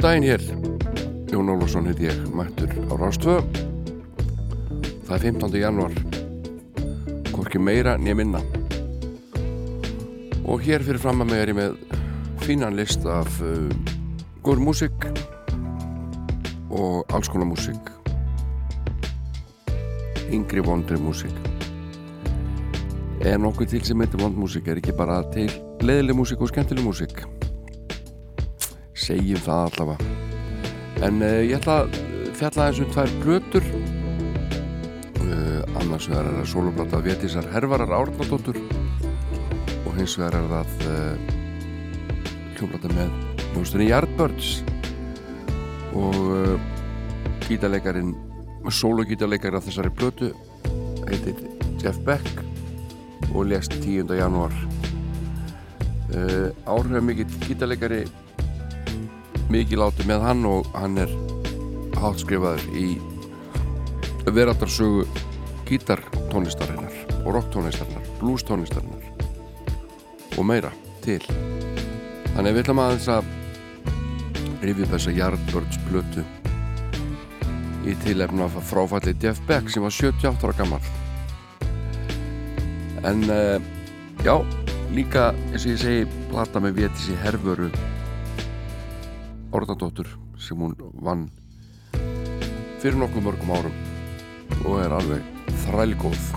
Góðan daginn hér, Jón Ólafsson heit ég, mættur á Rástvö. Það er 15. januar, hvorki meira nýja minna. Og hér fyrir fram að mig er ég með fínan list af uh, góður músík og alls konar músík. Yngri vondri músík. En okkur til sem heitir vond músík er ekki bara til leðileg músík og skemmtileg músík segjum það allavega. En uh, ég ætla að fjalla eins um tvær blötur uh, annars vegar er það soloplata Vétísar Hervarar Árnardóttur og hins vegar er það uh, eh, hljómplata með mjögstunni Yardbirds og gítarleikarin sologítarleikar af þessari blötu heitir Jeff Beck og lest 10. janúar. Áhrifða mikið gítarleikari mikið láti með hann og hann er hátskrifaður í veraldarsögu gítartónlistarinnar og rocktónlistarinnar, bluestónlistarinnar og meira til. Þannig við ætlum aðeins að rifja þessa Yardbirds blötu í tilefna fráfalli Jeff Beck sem var 78 ára gammal en uh, já, líka eins og ég segi plata með vétis í herfuru Orðandóttur sem hún vann fyrir nokkuð mörgum árum og er alveg þrælgóð.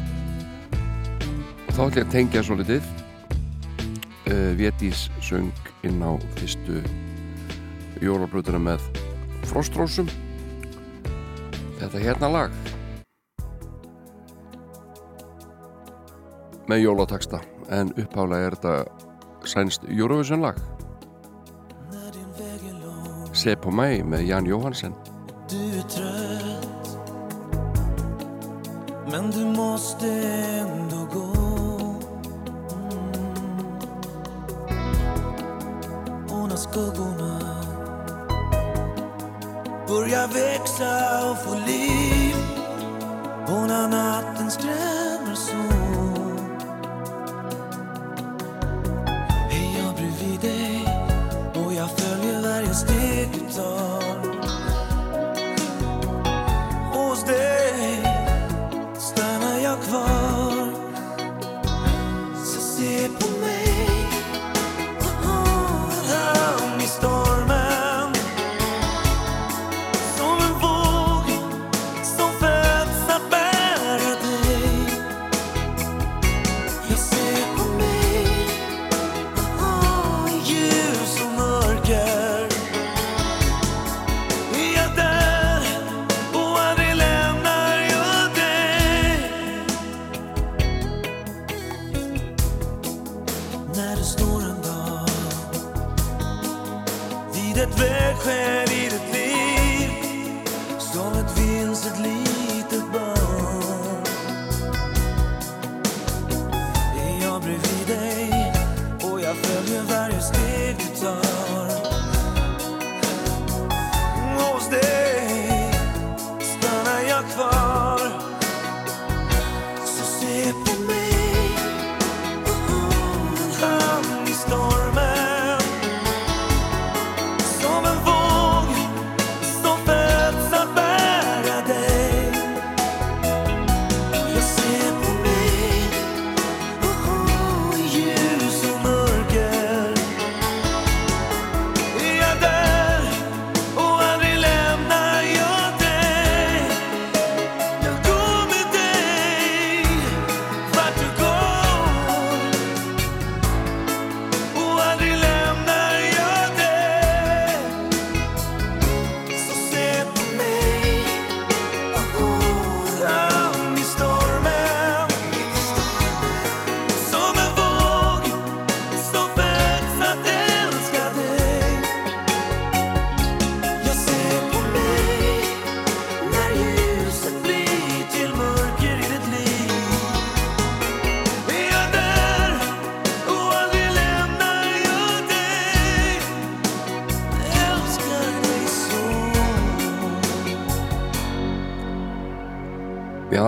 Og þá ætlum ég að tengja svo litið uh, Vétís söng inn á fyrstu jólabröðuna með Frostrósum. Þetta hérna lag. Með jólataksta en upphálega er þetta sænst Eurovision lag Se på mig med Jan Johansen. Du är trött Men du måste ändå gå mm. Och när skuggorna börjar växa och få liv och när natten skräms So.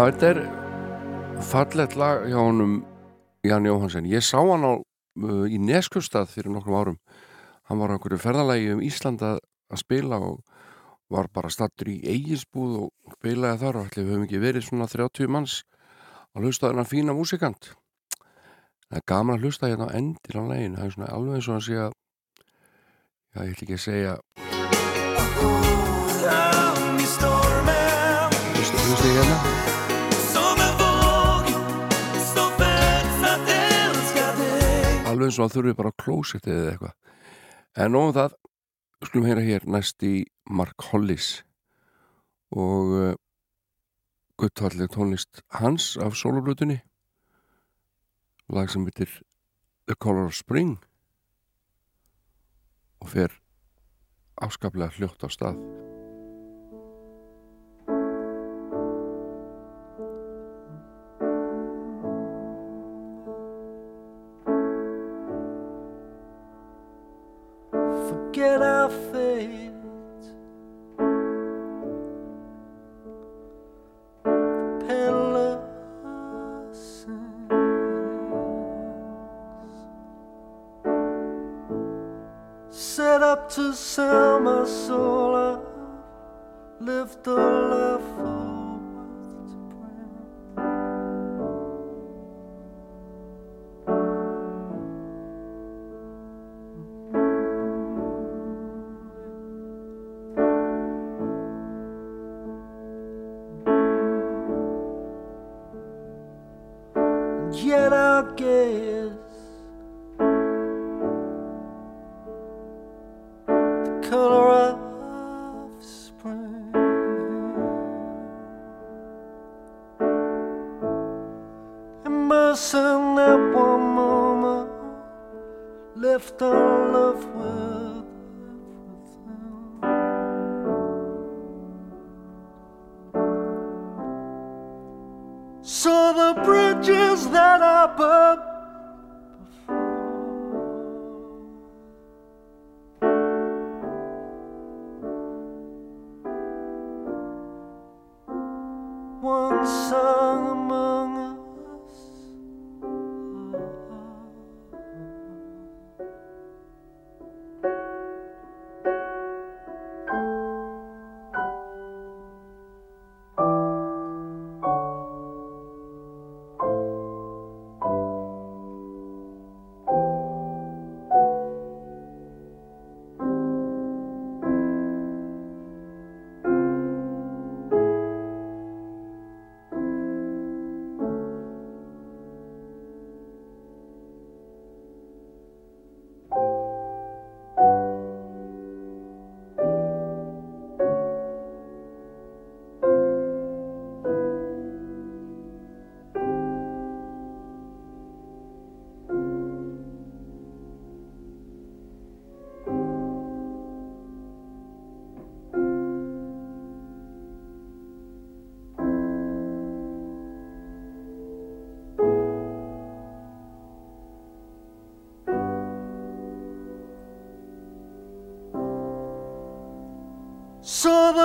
Þetta er fallet lag hjá honum Jan Jóhansen. Ég sá hann á, uh, í Neskustad fyrir nokkrum árum. Hann var á einhverju ferðalagi um Íslanda að spila og var bara stattur í eiginsbúð og spilaði þar og við höfum ekki verið svona 30 manns að hlusta þennan fína músikant. Það er gaman að hlusta hérna á endir á legin. Það er svona alveg eins og hann sé að já, ég ætli ekki að segja Hlusta, hérna? Alveg eins og að þurfi bara klósettið eða eitthvað. En nóðum það skulum heyra hér næst í Mark Hollis og uh, guttalleg tónlist hans af soloblutunni lag sem heitir The Color of Spring og fer afskaplega hljótt á stað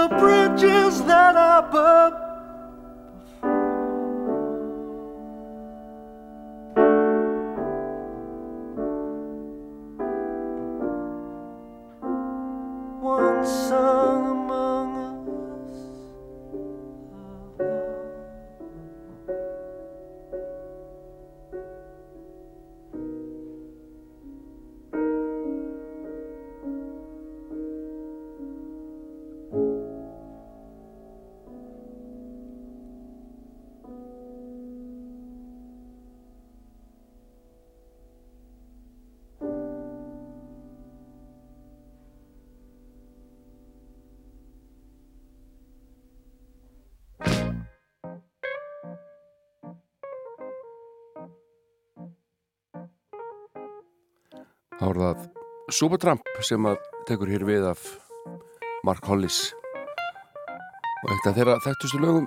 the bridges that I burned það Supertramp sem að tekur hér við af Mark Hollis. Og eitt af þeirra þekktustu lögum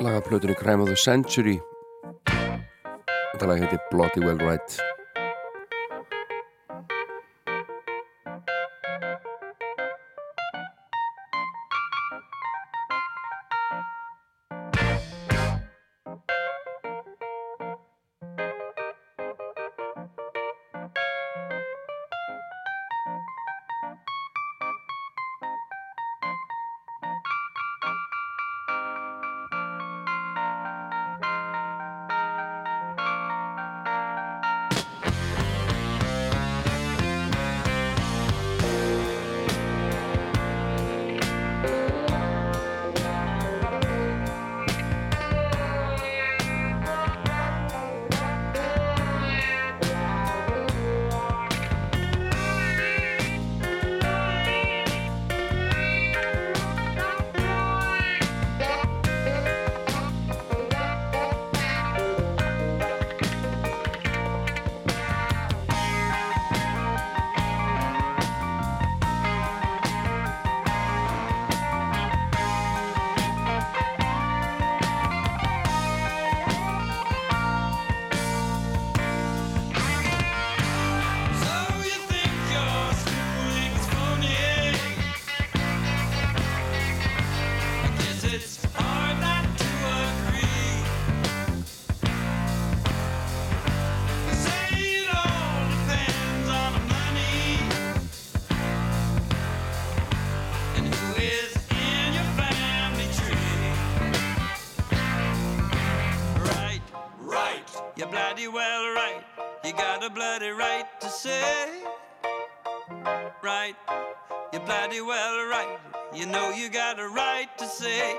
lagaplötunni Crime of the Century. Þetta lag heiti Bloody Well Right You know you got a right to say.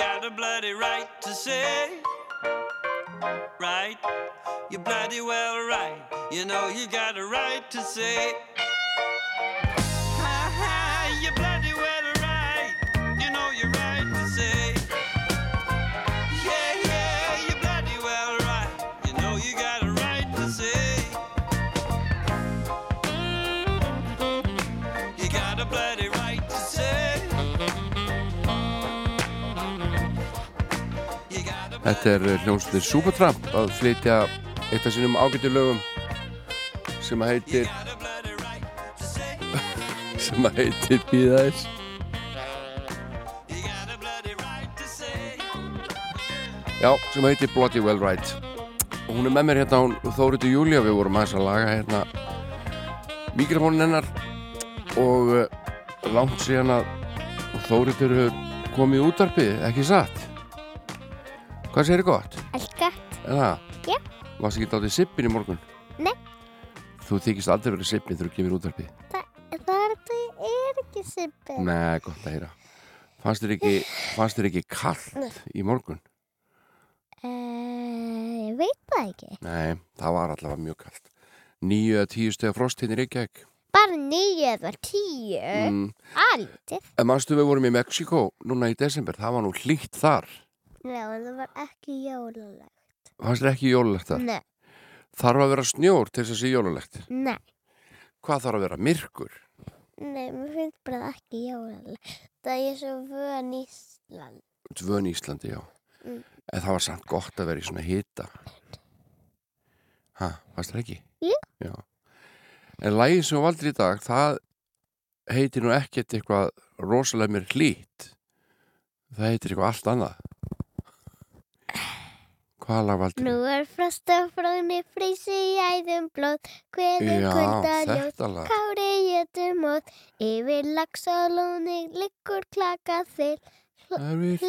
Got a bloody right to say. Right? You're bloody well right. You know you got a right to say. Þetta er hljómsveitir Supertramp að flytja eitt af sínum ágættu lögum sem að heitir sem að heitir Bíðaðis Já, sem að heitir Bloody Well Right. Og hún er með mér hérna hún Þóriður Júlia, við vorum aðeins að laga hérna mikrofónin hennar og uh, langt síðan að Þóriður komið útarpið, ekki satt Hvað séri gott? Allt gott. Er það? Já. Varst ekki dátið sippin í morgun? Nei. Þú þykist aldrei verið sippin þegar þú kemur útvarpið? Þa, það er ekki sippin. Nei, gott að heyra. Fannst þér ekki, ekki kallt í morgun? Uh, ég veit það ekki. Nei, það var allavega mjög kallt. Nýju eða tíu steg frost hérna í Reykjavík. Bara nýju eða tíu? Mm. Aldrei. Mannstu við vorum í Mexiko núna í desember, það var nú hlýtt þar. Já, en það var ekki jólulegt. Fannst þér ekki jólulegt þar? Nei. Þarf að vera snjór til þess að sé jólulegt? Nei. Hvað þarf að vera myrkur? Nei, mér finnst bara ekki jólulegt. Það er svo vön Ísland. Vön Íslandi, já. Mm. En það var samt gott að vera í svona hita. Hæ, fannst þér ekki? Já. Já. En lægið sem við valdur í dag, það heitir nú ekkert eitthvað rosalega mér hlýtt. Það heitir eitthvað allt annað. Hvað lag valdur? Nú er frost og fróni frísi í æðum blóð. Hverðum kuldarljóð Kári jötum móð Yfir lags og lóni Liggur klaka þill Það er við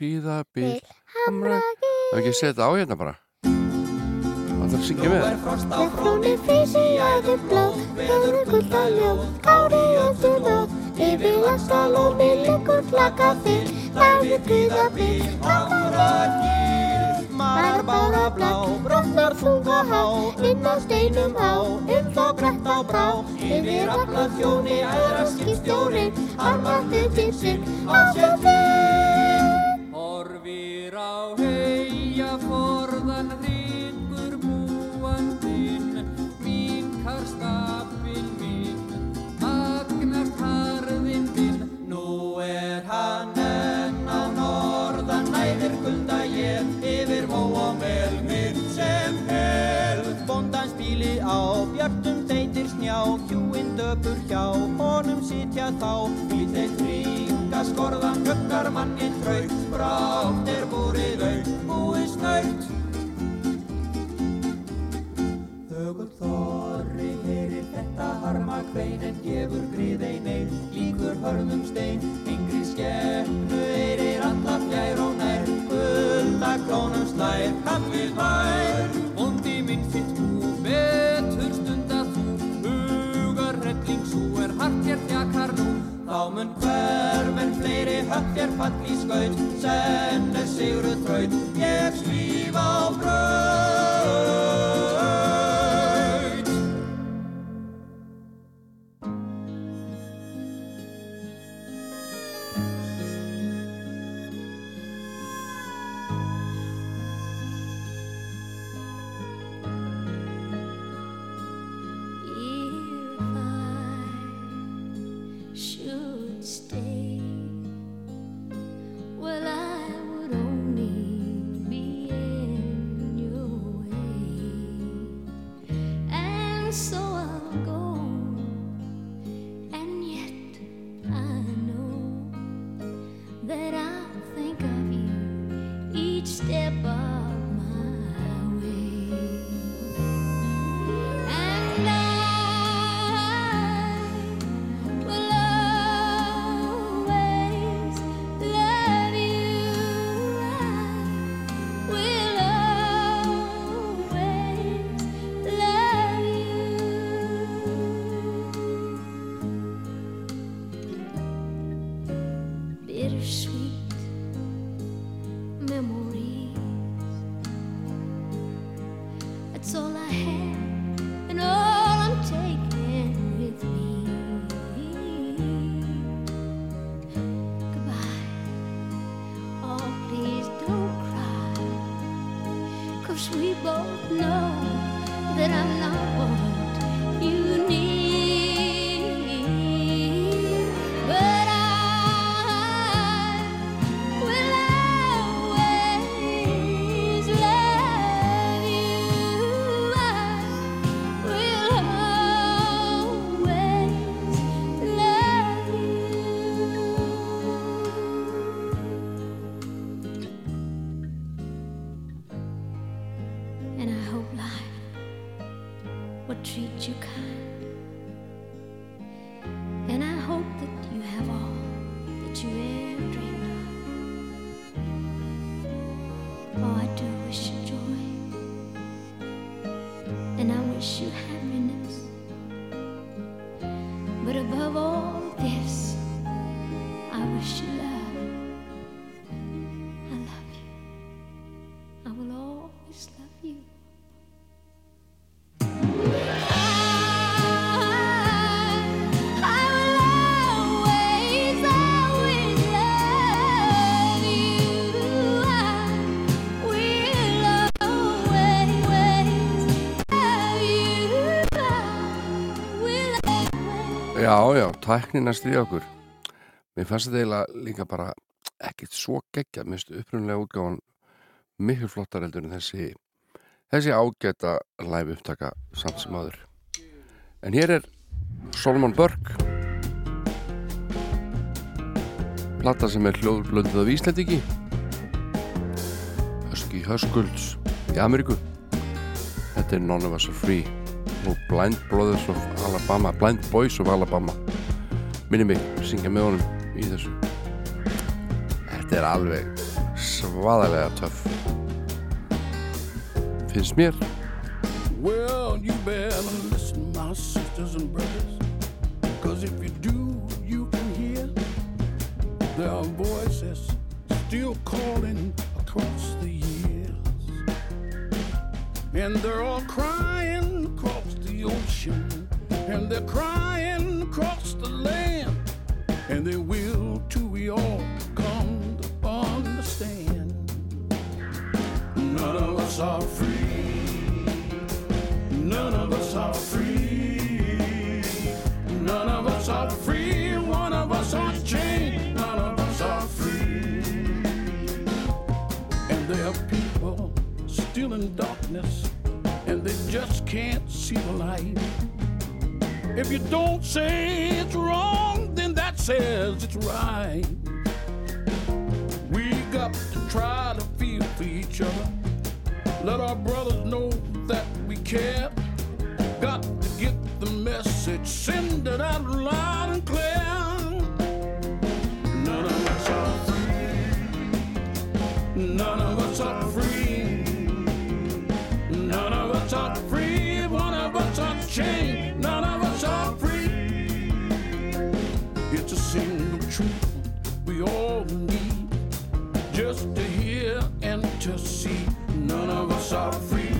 hlýða bil Hamragi Það er ekki að setja á hérna bara? Það er að syngja með? Með fróni frísi í æðum blóð. Hverðum kuldarljóð Kári jötum móð Yfir lags og lóni Liggur klaka þill Hamragi Hamragi Bara bára blá, brotnar þunga há, inn á steinum á, um þá brett á brá. Yfir alla þjóni, aðra skipstjóri, armandi til sig á sjöfi. Horfir á heia þeitir snjá, hjúinn döpur hjá, honum sitja þá. Í þeir ringa skorðan, höggar mannin traut, brátt er búrið au, búið snaut. Þögul þorri heyrir þetta harma kvein en gefur grið ein einn, líkur hörðum stein, yngri skefnu eirir alla fjær og nær, gulda klónum slær, kaffið mær. Vondi hart hér þjakar nú. Þá mun hverfinn fleiri höfð þér fall í skaut, senn er sigru traut, ég slíf á bröð. Já, já, tæknin að stríða okkur. Mér fannst þetta eiginlega líka bara ekkert svo geggja, minnst upprunlega útgáfan miklu flottar heldur en þessi þessi ágæta live upptaka samt sem aður En hér er Solomon Burke. Plata sem er hljóðblöndið af Íslandiki Höski Höskulds í Ameríku. Þetta er None of Us Are Free og Blind Brothers of Alabama Blind Boys of Alabama minni mig, syngja með honum í þessu Þetta er alveg svaðalega töff finnst mér Well, you better listen, my sisters and brothers. Cause if you do, you can hear there are voices still calling across the years. And they're all crying ocean. And they're crying across the land. And they will too, we all come to understand. None of us are free. None of us are free. None of us are free. One of us are chained. None of us are free. And there are people still in darkness, and they just can't see the light. If you don't say it's wrong, then that says it's right. We got to try to feel for each other. Let our brothers know that we care. Got to get the message, send it out loud and clear. None of us are free. None of us are free. Chained. None of us are free. It's a single truth we all need just to hear and to see. None of us are free.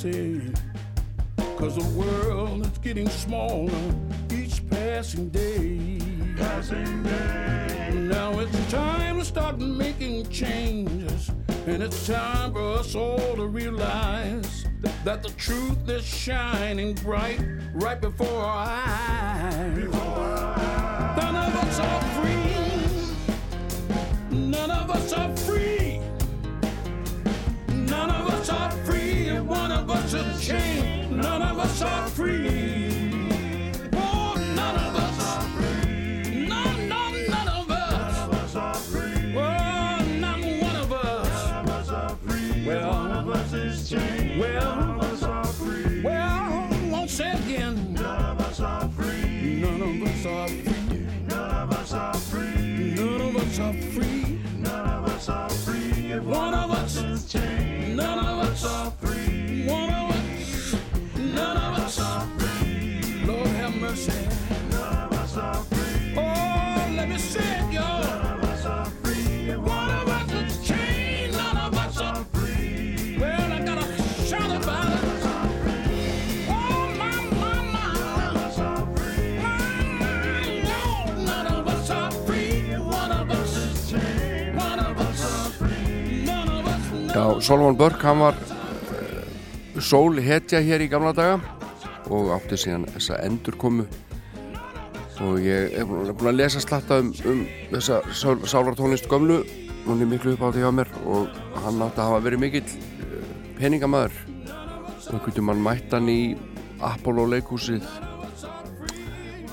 Say. Cause the world is getting smaller each passing day. Passing day. Now it's time to start making changes. And it's time for us all to realize that the truth is shining bright right before our eyes. None of us are free. None of us are free. One of us is chained. None of us are free. Solomon Burke, hann var eh, sólhetja hér í gamla daga og átti síðan þessa endurkomu. Og ég hef búin að lesa slatta um, um þessa sálartónlist gömlu. Hún er miklu upp á því á mér og hann átti að hafa verið mikill eh, peningamæður og hvernig mann mætt hann í Apollo leikúsið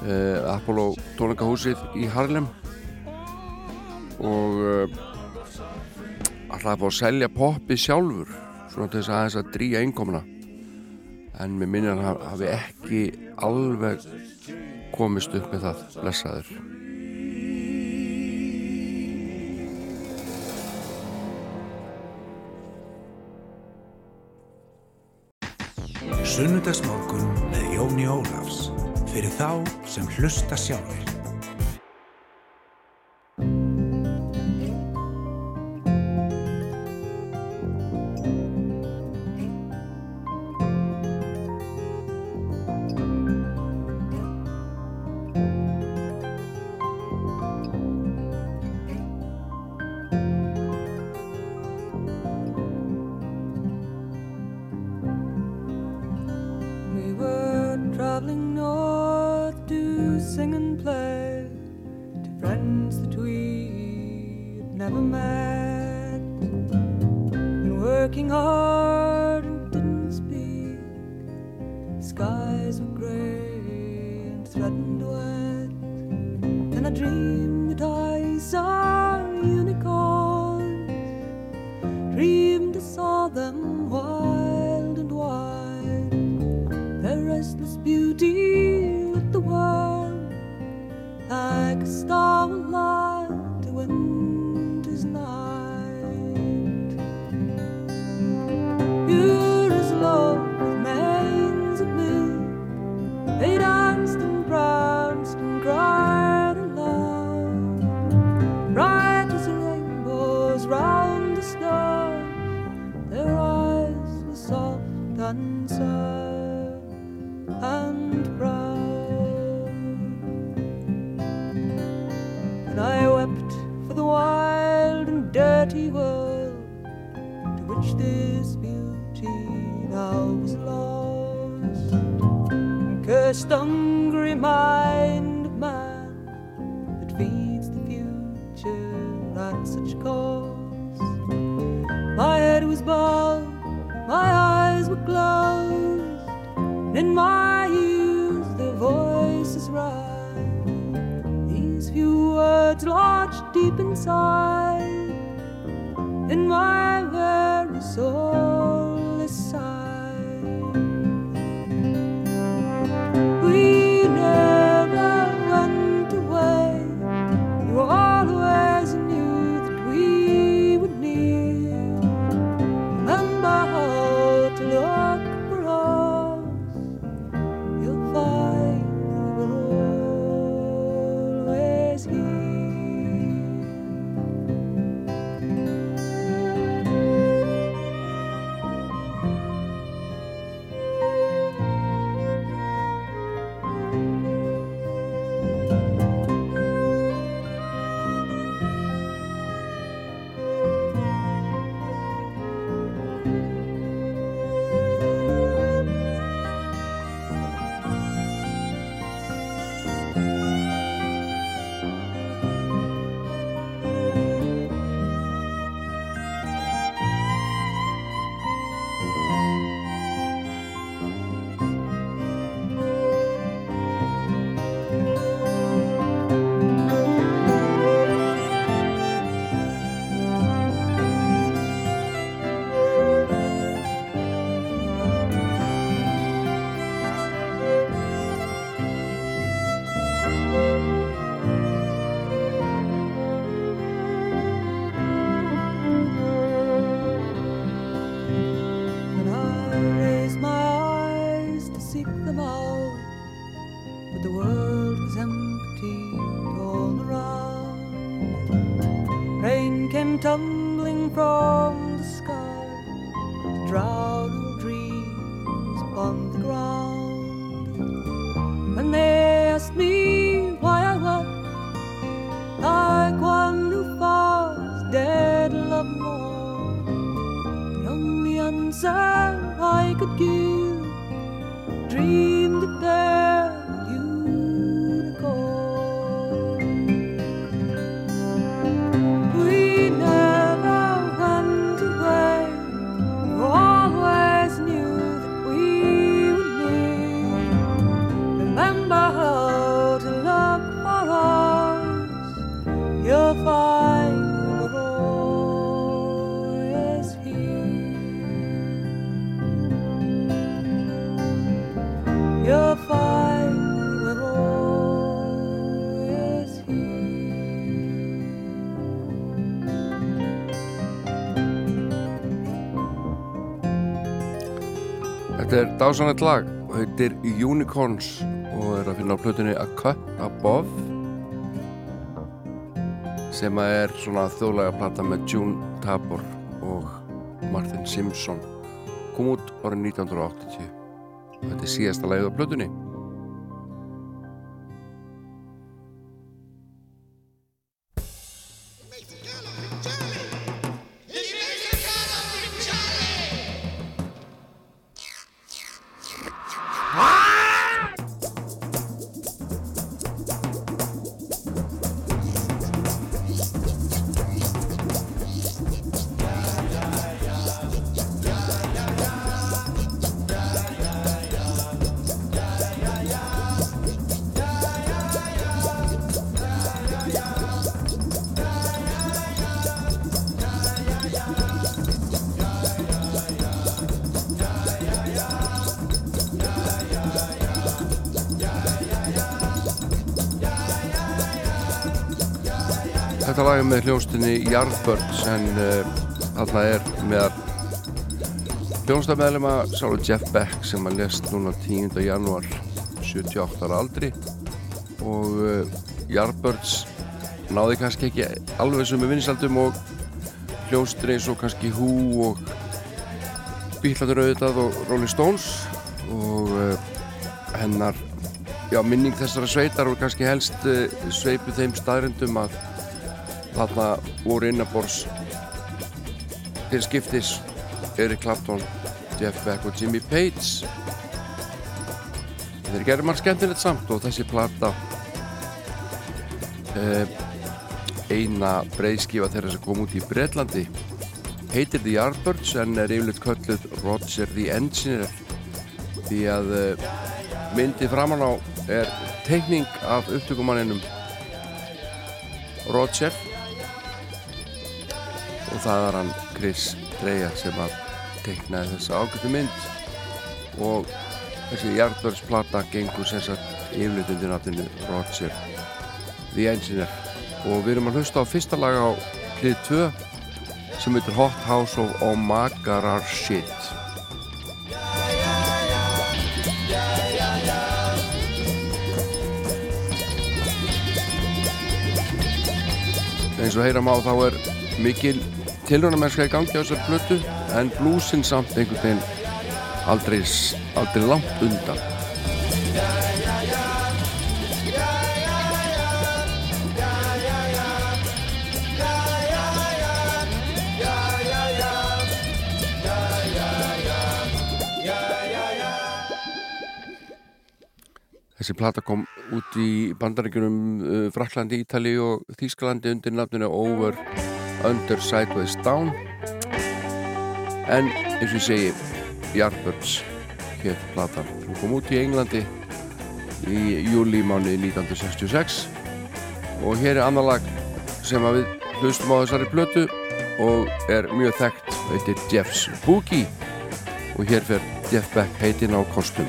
eh, Apollo tónleikahúsið í Harlem. Og eh, alltaf að fá að selja poppi sjálfur svona til þess að þess að drýja einkomuna en mér minnir hann hafi ekki alveg komist upp með það blessaður. Sunnudagsmorgun með Jóni Ólafs. Fyrir þá sem hlusta sjálfur dásanett lag og heitir Unicorns og er að finna á plötunni A Cut Above sem að er svona þjóðlega plata með June Tabor og Martin Simpson. Kom út árið 1980 og þetta er síðasta lagið á plötunni hljónstinni Yardbirds en uh, þarna er með hljónstamæðlema sálu Jeff Beck sem að lest núna 10. janúar 78 ára aldri og uh, Yardbirds náði kannski ekki alveg sem er vinsaldum og hljónstir eins og kannski Who og Bílaður auðvitað og Rolling Stones og uh, hennar já, minning þessara sveitar og kannski helst uh, sveipu þeim staðrindum að þarna voru innabors til skiptis Eric Clapton, Jeff Beck og Jimmy Page. Þeir gerir mann skemmtilegt samt og þessi plata eh, eina breyðskifa þeirra sem kom út í Breitlandi heitir The Yardbirds en er yfirleitt kölluð Roger the Engineer. Því að eh, myndið framan á er teikning af upptökumanninum Roger og það var hann Chris Dreja sem að teiknaði þessa ágættu mynd. Og þessi Yardbirds-plata gengur sem sagt yfirleitt undir nafninu Roger The Engineer. Og við erum að hlusta á fyrsta lag á hlið 2 sem heitir Hot House of Omagarar Shit. Eins og heyra má þá er mikil tilrönamennska í gangi á þessar blötu en blúsin samt einhvern veginn aldrei, aldrei langt undan. Þessi plata kom út í bandaríkjunum uh, Fraklandi, Ítali og Þýskalandi undir nafninu Over, Under, Sideways, Down. En eins og ég segi Yardbirds hér platan hún kom út í Englandi í júli mánu 1966 og hér er annar lag sem að við hlustum á þessari plötu og er mjög þekkt. Heitir Jeff's Boogie. Og hér fer Jeff Beck heitinn á kostum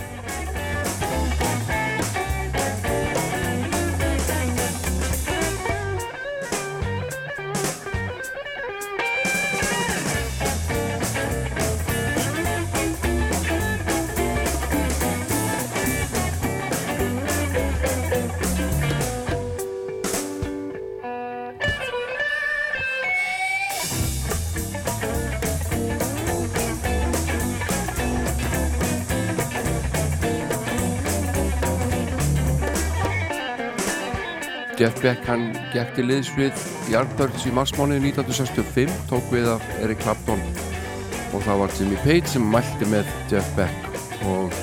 Beck hann gekk til liðs við Yardbirds í marsmánuði 1965 tók við af Eric Clapton. Og það var Jimmy Page sem mælti með Jeff Beck og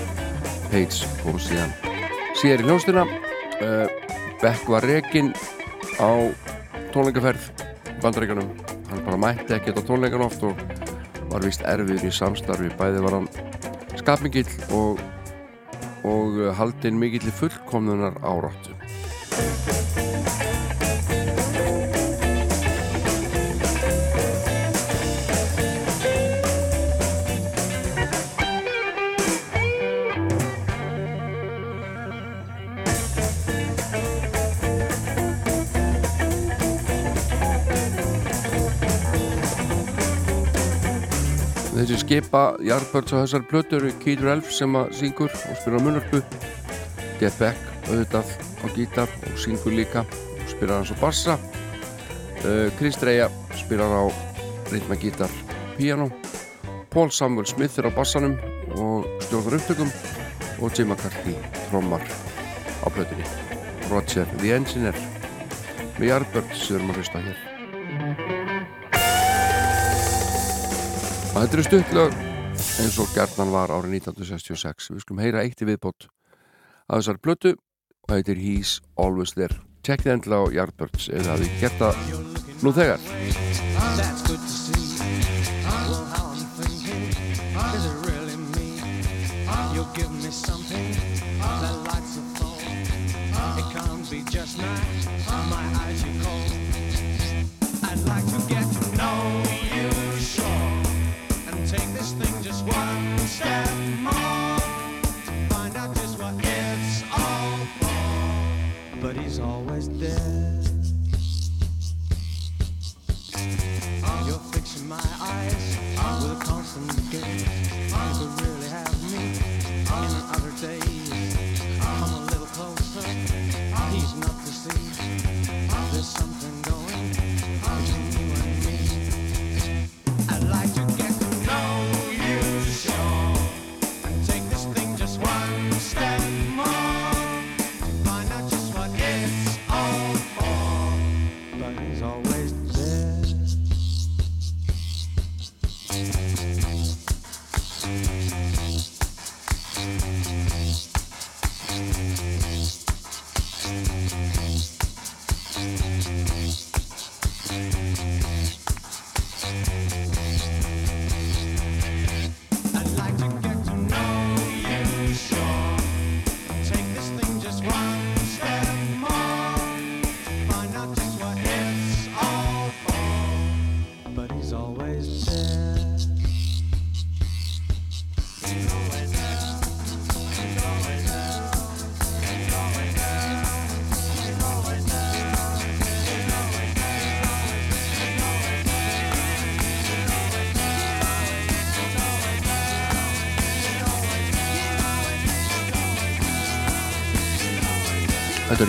Page kom síðan. Síðar í hljónstina uh, Beck var rekin á tónleikaferð í bandaríkanum hann bara mætti ekkert á tónleikan oft og var vist erfiður í samstarfi. Bæði var hann skapmingill og, og haldinn mikill í fullkomnunar áráttu. þessi skipa Yardbirds á þessar plötur Keith Relf sem að syngur og spyrir á munarpu Jeff Beck auðvitað á gítar og syngur líka og spyrir hans á bassa. Uh, Chris Dreja spyrir á reyndma gítar piano Paul Samuel Smith er á bassanum og stjórnar upptökum og Jim McCarthy trommar á plötunni. Roger The Engineer með Yardbirds sem við erum að hlusta hér og þetta eru stuttlög eins og gerðnan var árið 1966 við skulum heyra eitt í viðbót af þessar blötu og þetta er He's Always There check þið endla á Yardbirds eða hafið gert það nú þegar That's good to see. Well, how I'm thinking, is it really me? You'll give me something that lights a fall. It can't be just my, my eyes you call. I'd like to get to know you, take this thing just one step more to find out just what it's all for. But he's always there.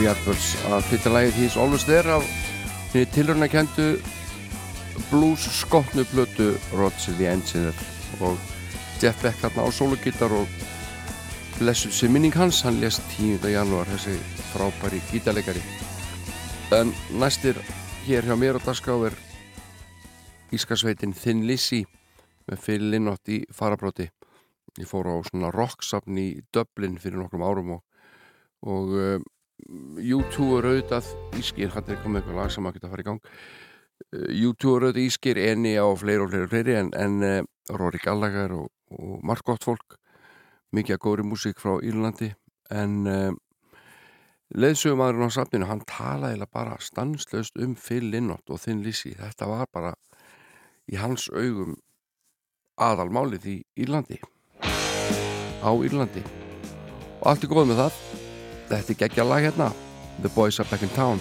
Yardbirds að flytja lagið He's Always There af því tilröna kendu blues skotnu blötu Roger the Engineer. Og Jeff Beck hérna á sólugítar og blessuð sem minning hans hann lést 10. janúar þessi frábæri gítarleikari. En næstir hér hjá mér á Dasgrá er Ískasveitin Thin Lizzy með Phil Lynott í farabróti ég fór á svona rocksafn í Dublin fyrir nokkrum árum og, og uh, U2 er auðvitað Ískir, hann er komið eitthvað lag sem að geta að fara í gang. Uh, U2 er auðvitað Ískir Eni á fleiri og fleiri og fleiri en, en uh, Rory Gallagher og, og margt gott fólk. Mikið að góðri músík frá Írlandi en uh, leðsögumadurinn á safninu hann talaði bara stanslöst um Phil Lynott og Thin Lizzy. Þetta var bara í hans augum aðalmálið í Írlandi. Á Írlandi. Og allt er góð með það þetta er geggja lag hérna. The Boys Are Back in Town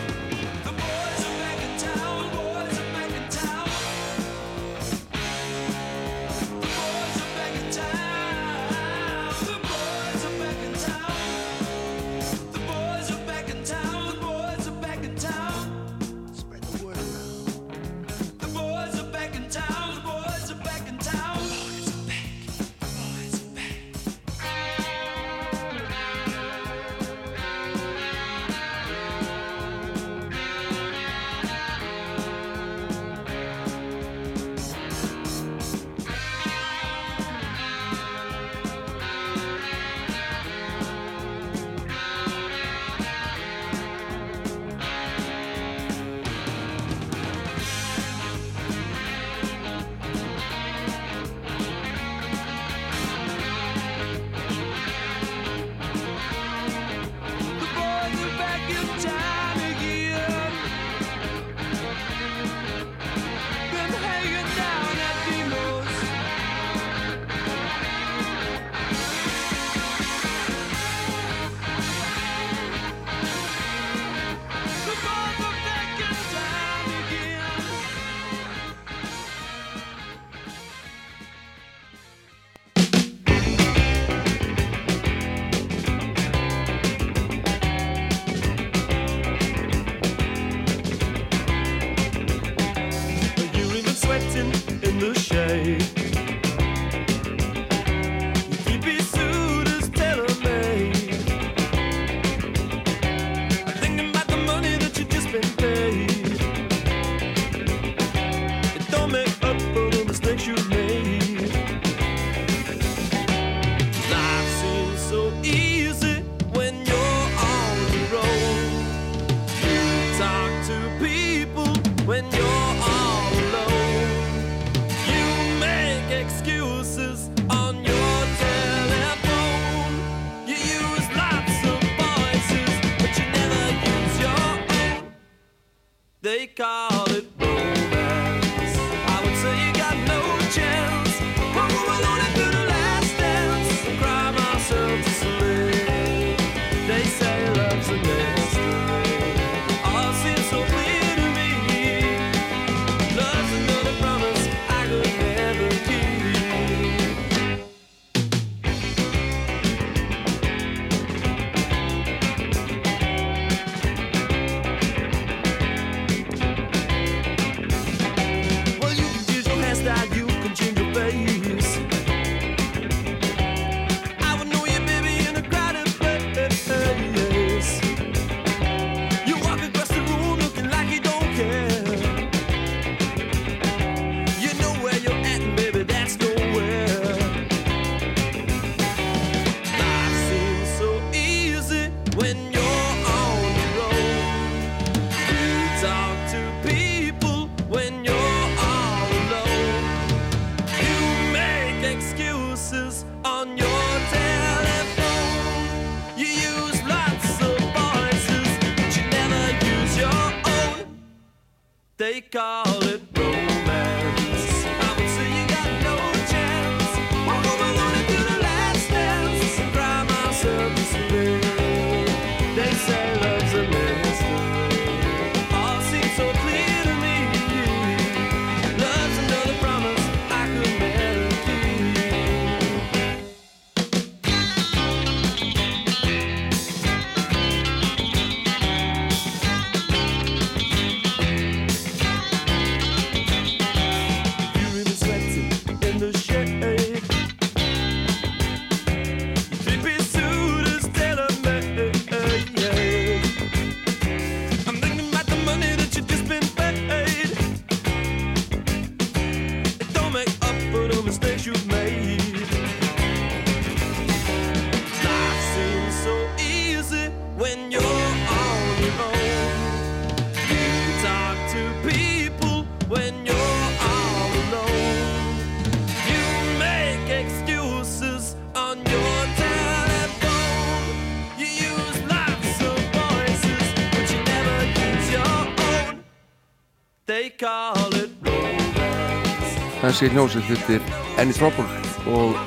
þessi hljómsveit þurftir Enni Stróburg og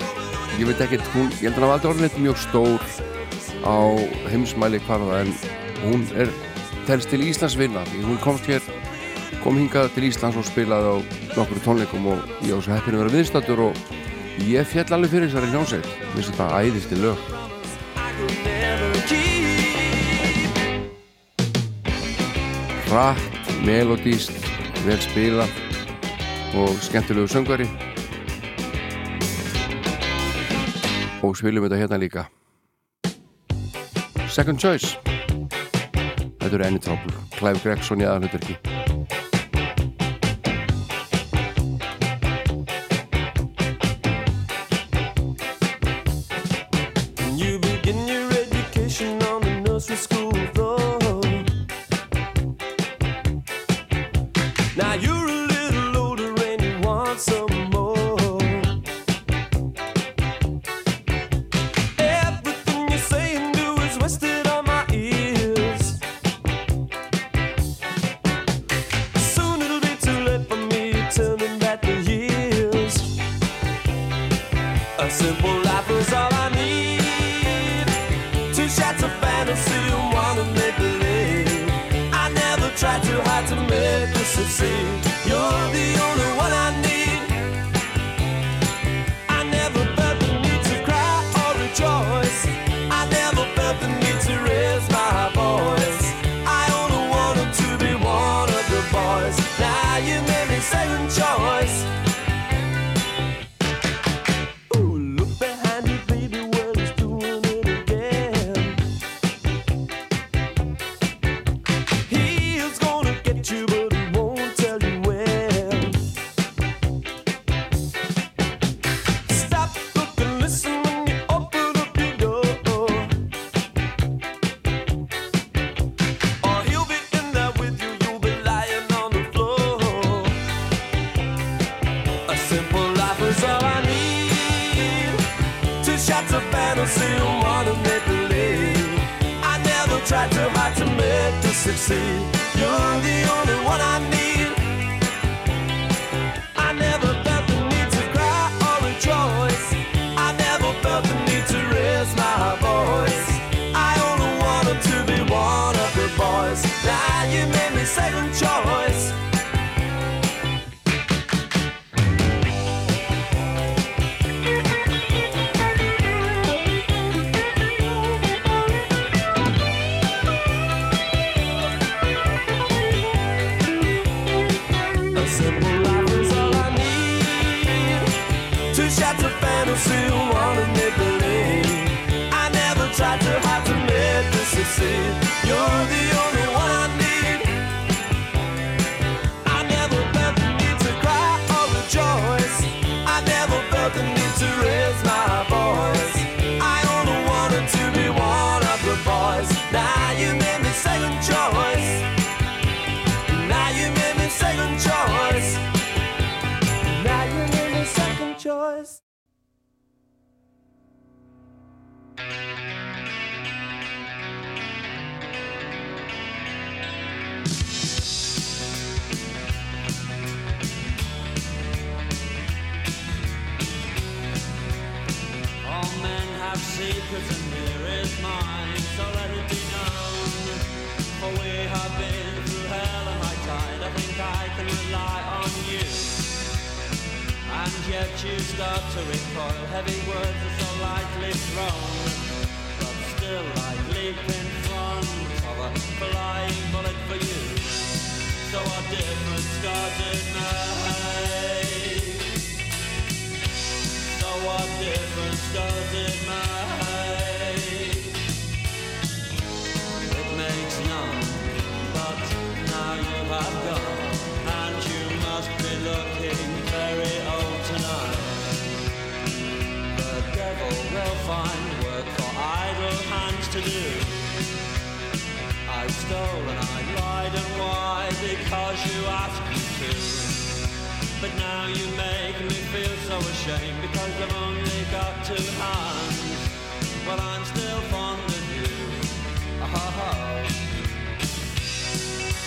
ég veit ekkert, hún, ég held að hann var aldrei orðinleitt mjög stór á heimsmæli hvarða en hún er telst til Íslands vinna því hún komst hér, kom hingað til Íslands og spilaði á nokkru tónleikum og ég ás að heppinu verið viðstættur og ég fjall alveg fyrir þessari hljómsveit. Minnst þetta æðisti lög. Rætt, melodíst, vel spilað og skemmtilegu söngari og spilum þetta hérna líka. Second Choice. Þetta eru enni trápur Clive Gregson í aðalhundverki to make succeed. You're the only one. too. But now you make me feel so ashamed because I've only got two hands. But I'm still fond of you. Ha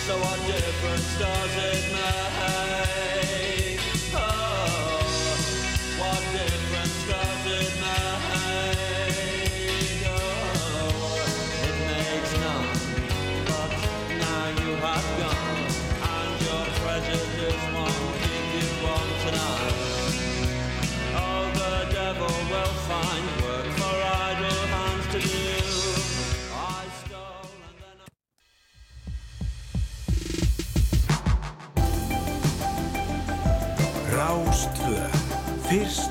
So what difference does it make? bir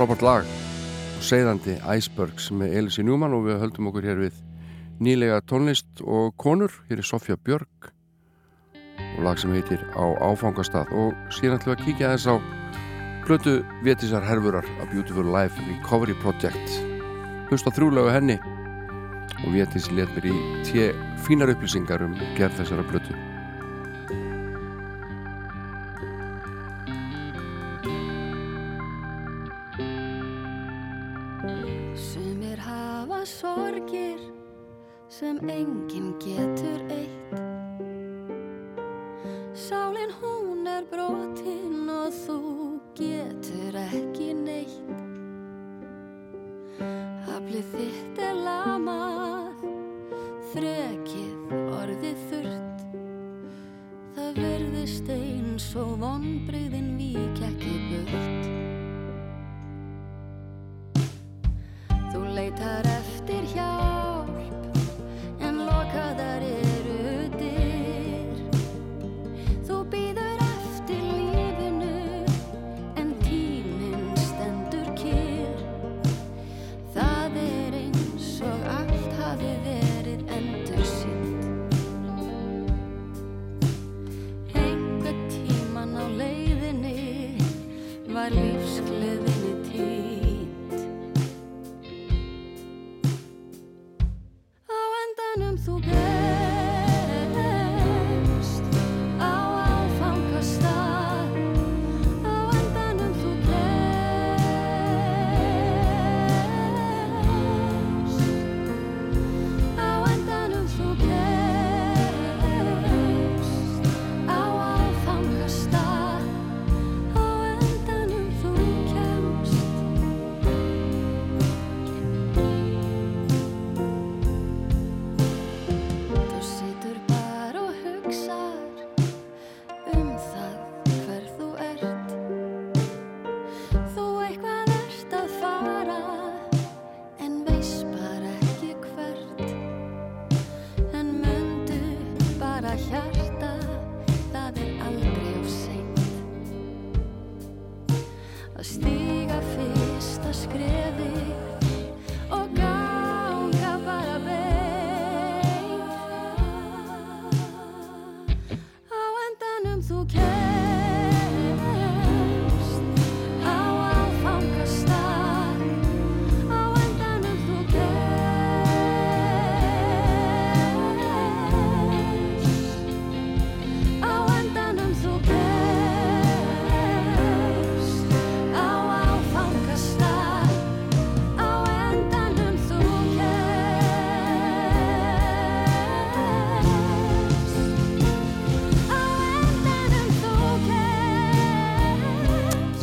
frábært lag og segðandi Icebergs með Elisi Njúman og við höldum okkur hér við nýlega tónlist og konur. Hér er Sofja Björk og lag sem heitir Á áfangastað. Og síðan ætlum við að kíkja þess á plötu Vétisar Herfurar A Beautiful Life Recovery Project. Hlust á þrjúlega henni og Vétis let mér í tje fínar upplýsingar um gerð þessara plötu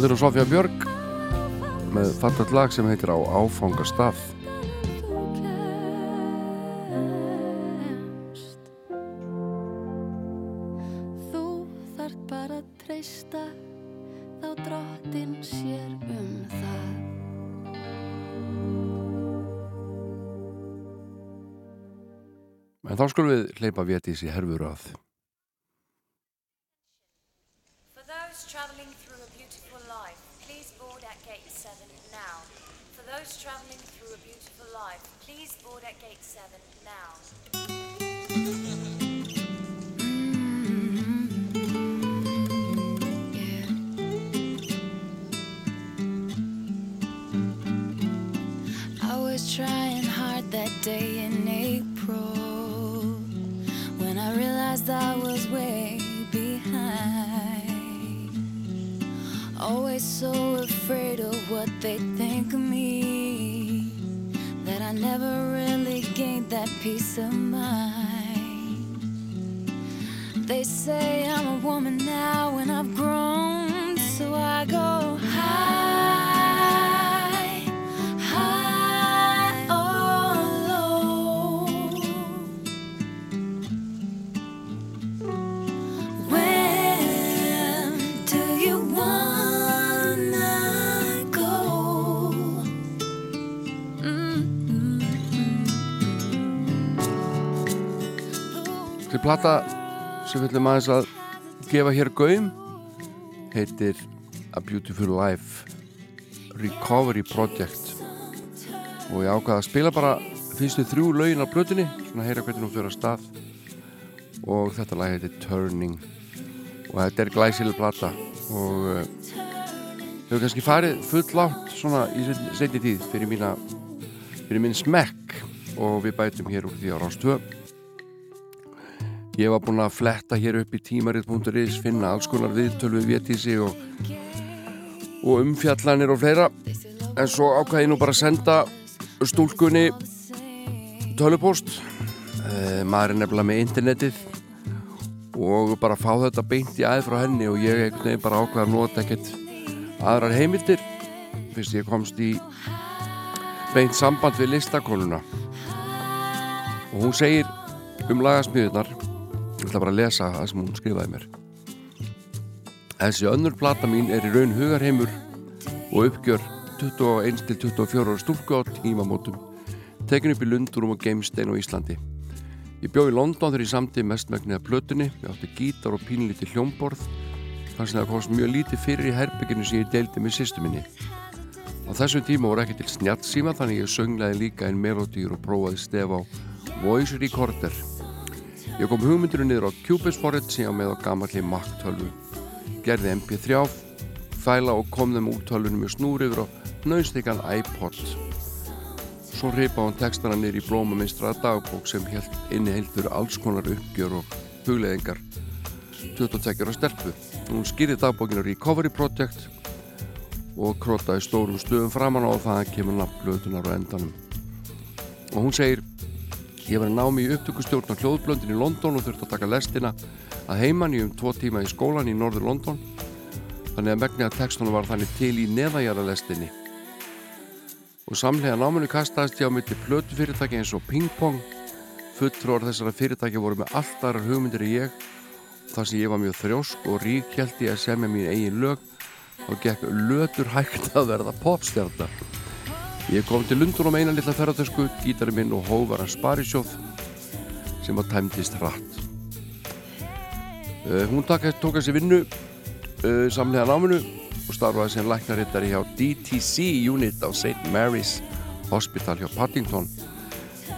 Þetta er Sofja Björk með fattat lag sem heitir Á sér um En þá skulum við hleypa Vétis í herfurað I was way behind. Always so afraid of what they think of me that I never really gained that peace of mind. They say I'm a woman now and I've grown, so I go high, plata sem við ætlum aðeins að gefa hér gaum heitir A Beautiful Life Recovery Project. Og ég ákvaði að spila bara fyrstu þrjú lögin á blötunni svona heyra hvernig hún fyrir að stað. Og þetta lag heitir Turning. Og þetta er glæsileg plata. Og uh, hefur kannski farið full látt svona í setni tíð fyrir mína fyrir minn smekk. Og við bætum hér úr því á Rástvö ég var búinn að fletta hér upp í tímarið.is finna alls konar viðtölu við vétísi og, og umfjallanir og fleira. En svo ákvæði ég nú bara að senda stúlkunni tölupost eh, maður er nefnilega með internetið og bara fá þetta beint í aðeins frá henni og ég einhvern veginn bara ákvæða að nota ekkert aðrar heimildir fyrst ég komst í beint samband við listakonuna. Og hún segir um lagasmíðunar ég ætla bara að lesa það sem hún skrifaði mér. Þessi önnur plata mín er í raun hugarheimur og uppgjör 21-24 ára stúlku á tímamótum tekin upp í Lundurum og Geimstein á Íslandi. Ég bjó í London þegar ég samti mestmæknið að plötunni. Ég átti gítar og pínlítið hljómborð þannig að það komst mjög lítið fyrir í herbygginu sem ég deildi með sýstu minni. Á þessum tíma voru ekki til snjáttsíma þannig ég sönglaði líka einn melodýr og prófaði stef á Voice Recorder Ég kom hugmyndinu niður á Cubase forrið sem ég á með á gamalli Mac 12 gerði MP3 fæla og kom þeim úr tölvunum með snúr yfir á nöðstíkan iPod Svo reypa hún textana niður í blómamistraða dagbók sem held inni heldur alls konar uppgjör og hugleðingar 22 ára stelpu. Hún skýrði dagbókinu Recovery Project og krótaði stórum stöðum framann á og það kemur nafnblöðunar á endanum. Og hún segir Ég var að ná mig í upptökustjórn á hljóðblöndin í London og þurfti að taka lestina að heimann í um tvo tíma í skólan í norður London. Þannig að megni að textunum var þannig til í neðajara lestinni og samlega náminu kastaðist ég á milli plötu fyrirtæki eins og Ping Pong fulltrúar þessara fyrirtæki voru með allt aðrar hugmyndir í ég. Þar sem ég var mjög þrjósk og rík held ég að semja mín eigin lög. Og gekk lötur hægt að verða popstjarnar ég kom til Lundunum eina lilla ferðartösku gítari minn og hóvar að sparisjóð sem var tæmdist hratt. Uh, hún tók að sér vinnu uh, samlega náminu og starfaði sem læknarittari hjá DTC Unit á St. Mary's Hospital hjá Paddington.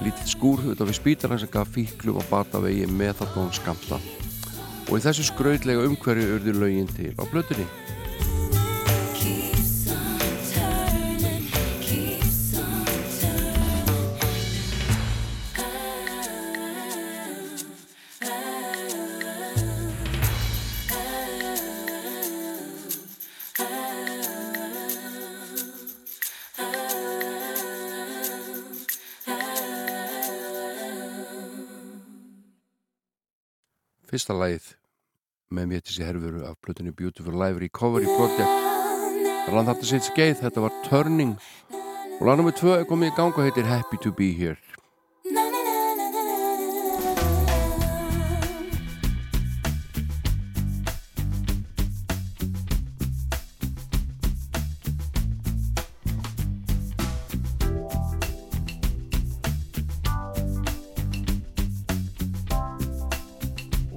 Lítið skúr auðvitað við spítaran sem gaf fíklu og batavegi methadón skamta og í þessu skraudlega umhverju urði lögin til á blötunni fyrsta lagið með mér til þessi herfuru af blötunni Beautiful Live Recovery Project rann þetta sitt skeið, þetta var Turning og lag nr. 2 er komið í gang og heitir Happy to be here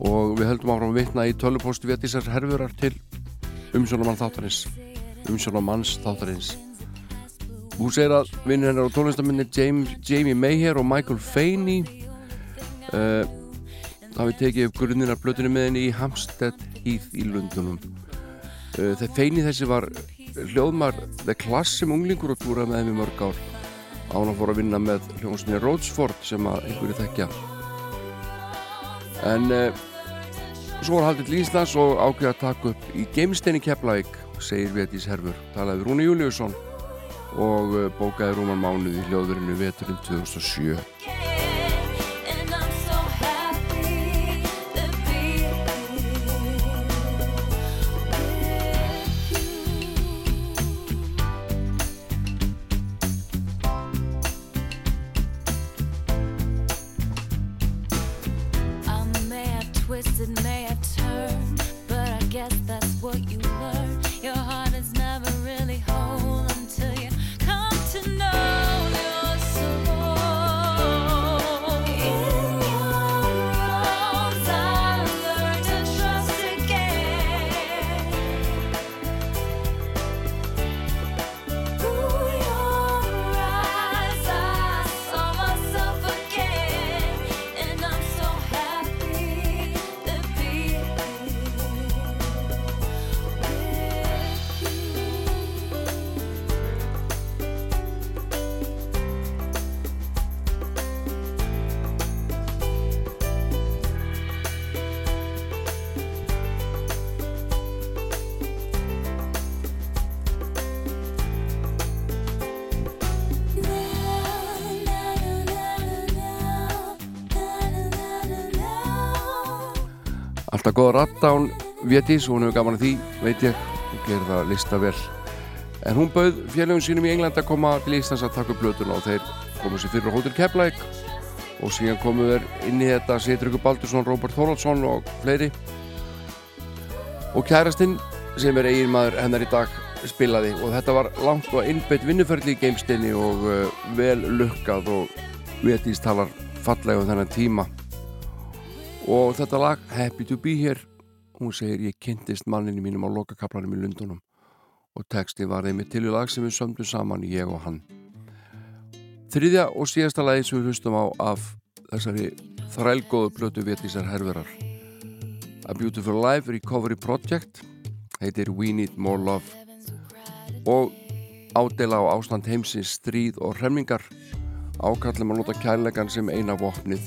og við höldum áfram að vitna í tölupostu vétisar herfurar til umsjónumann þáttarins. Umsjónumanns þáttarins. Hún segir að vinnir hennar á tónlistaminni James, Jamie Mayher og Michael Faney uh, hafi tekið upp grunnir af blötunni með henni í Hampstead Heath í Lundunum uh, þegar Faney þessi var hljóðmar The Class sem unglingur og túra með henni mörg ár. Án að fóra að vinna með hljóðstunni Rhodes-Ford sem að einhverju þekkja. En uh, Svo var haldið til Íslands og ákveði að taka upp í Geimstein í Keflavík, segir Vétís Herfur. Talaði Rúni Júliusson og uh, bókaði Rúman mánuð í hljóðverinu veturinn 2007. Vétís og hún hefur gaman að því, veit ég og gerir það lista vel. En hún bauð félagum sínum í England að koma til Íslands að taka upp blötuna og þeir komu sér fyrir á Hotel Keflæk og síðan komu þeir inn í þetta Sýtryggur Baldursson, Róbert Þorvaldsson og fleiri. Og kærastinn sem er eigin maður hennar í dag spilaði. Og þetta var langt og innbeitt vinnuferðli í geimstinni og uh, vel lukkað og Vétís talar fallega um þennan tíma. Og þetta lag Happy to be here hún segir ég kynntist manninu mínum á lokakaplanum í Lundunum og texti var þeim til í lag sem við sömdum saman ég og hann. Þriðja og síðasta lagi sem við hlustum á af þessari þrælgóðu blötu Vétísar herverar. A Beautiful Life Recovery Project heitir We Need More Love og ádela á ástand heimsins stríð og hremmingar. Ákallum að nota kærleikan sem eina vopnið.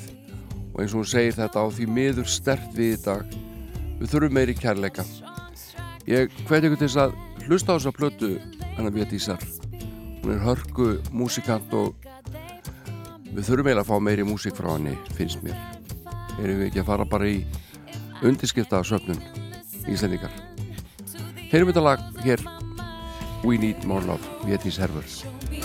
Og eins og hún segir þetta á því miður stert við í dag við þurfum meiri kærleika. Ég hveti ykkur til þess að hlusta á þessa plötu hennar Vétísar hún er hörku músikant og við þurfum eiginlega að fá meiri músik frá henni finnst mér. Erum við ekki að fara bara í undirskipta söfnun íslendingar? Heyrum þetta lag hér We Need More Love Vétís Hervers Can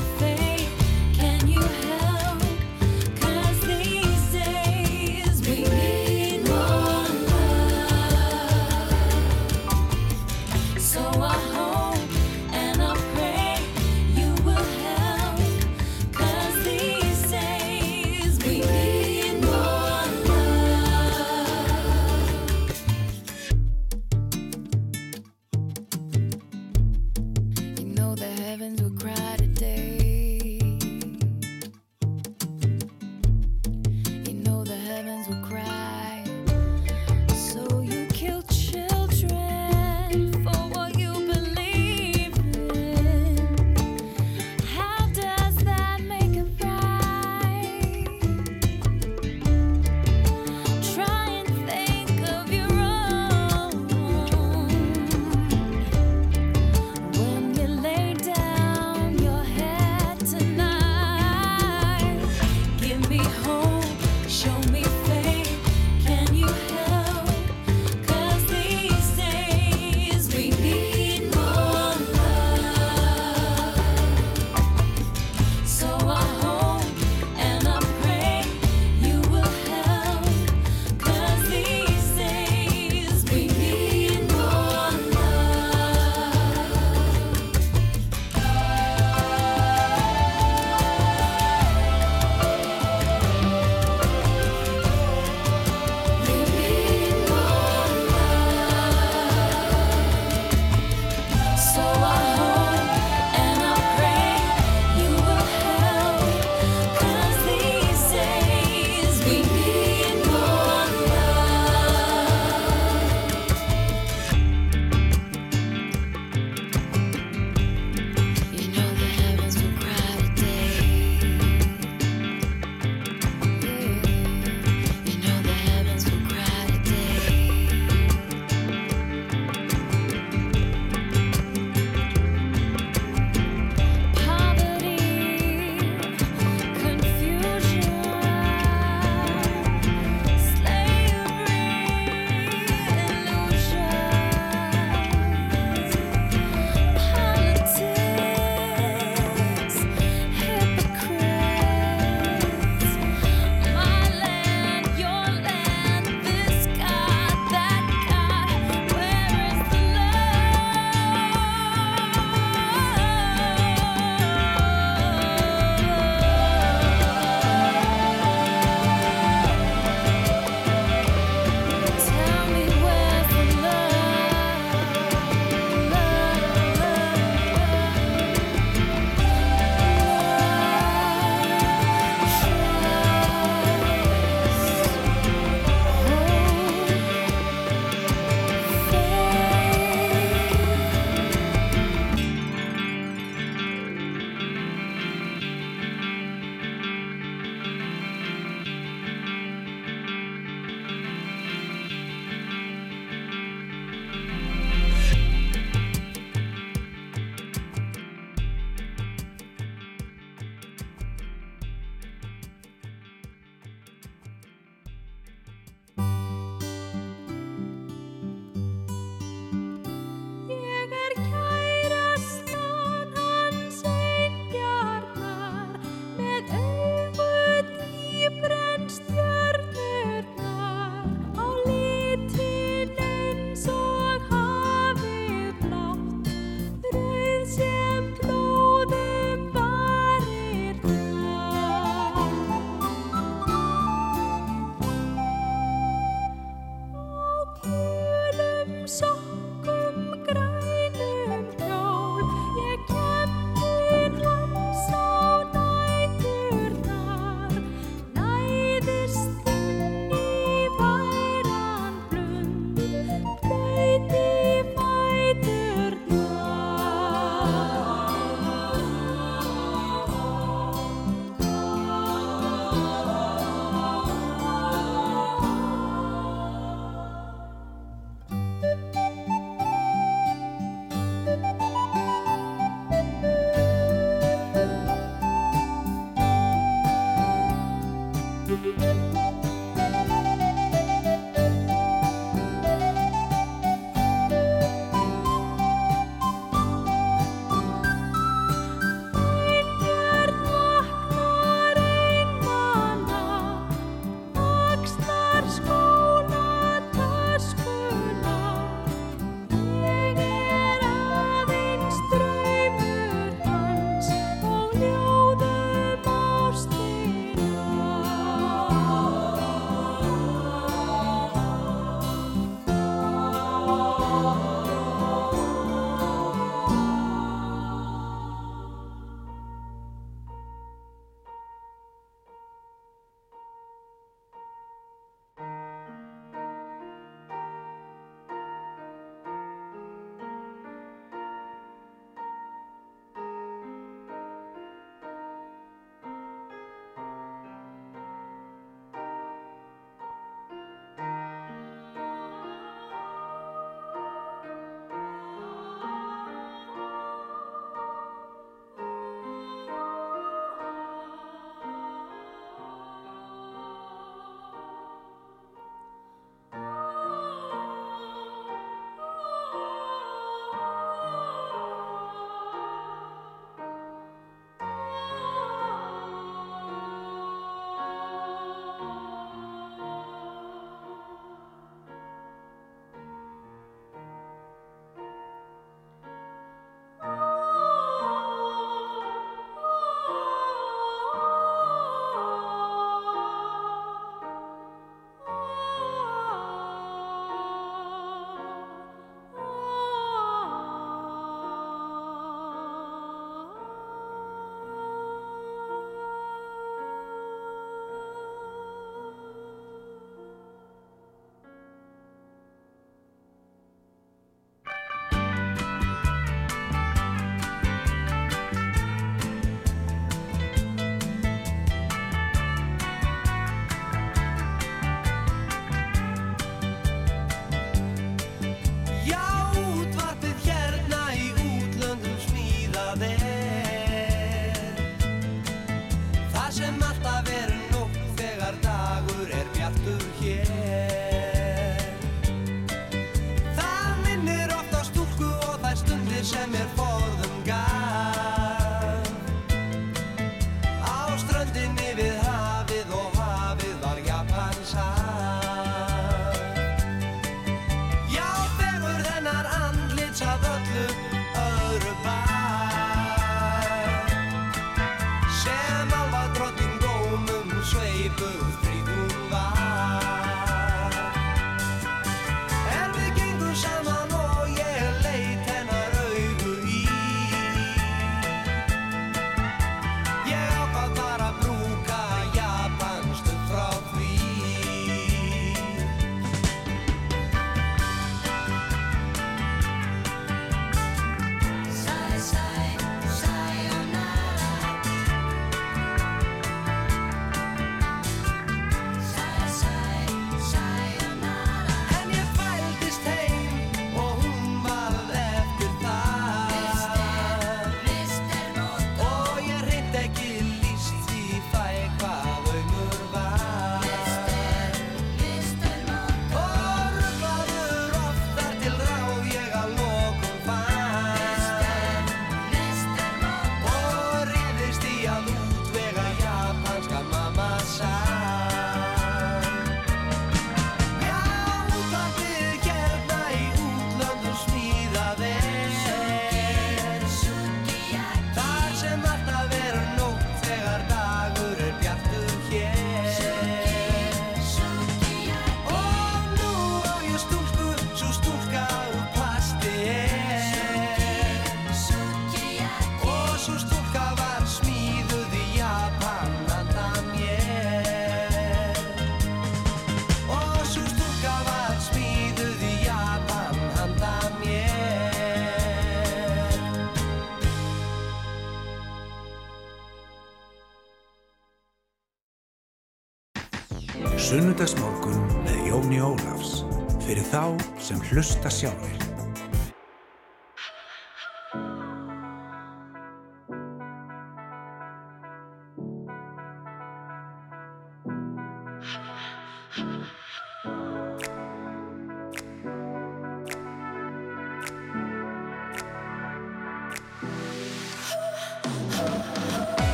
þá sem hlusta sjálfur.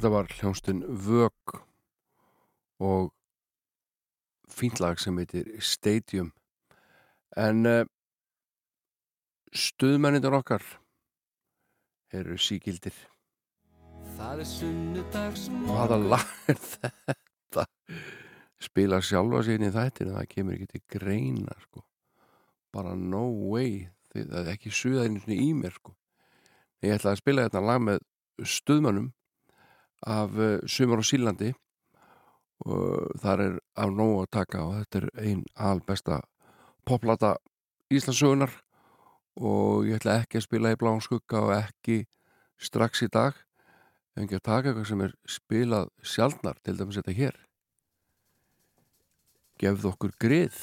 Þetta var hljónstinn Vög og fínt lag sem heitir Stadium. En uh, stuðmennindur okkar eru síkildir Það er sunnudags hvaða lag er þetta? Spila sjálfa inn í þættinu það kemur ekki til greina sko. bara no way. Það er ekki suðaðinu í mér sko. ég ætla að spila þetta lag með stuðmönnum af uh, Sumar og Sílandi og þar er af nóg að taka og þetta er ein albesta poplata Íslandsögunar og ég ætla ekki að spila í bláum skugga og ekki strax í dag. En ekki að taka eitthvað sem er spilað sjálfnar til dæmis þetta hér. Gefðu okkur grið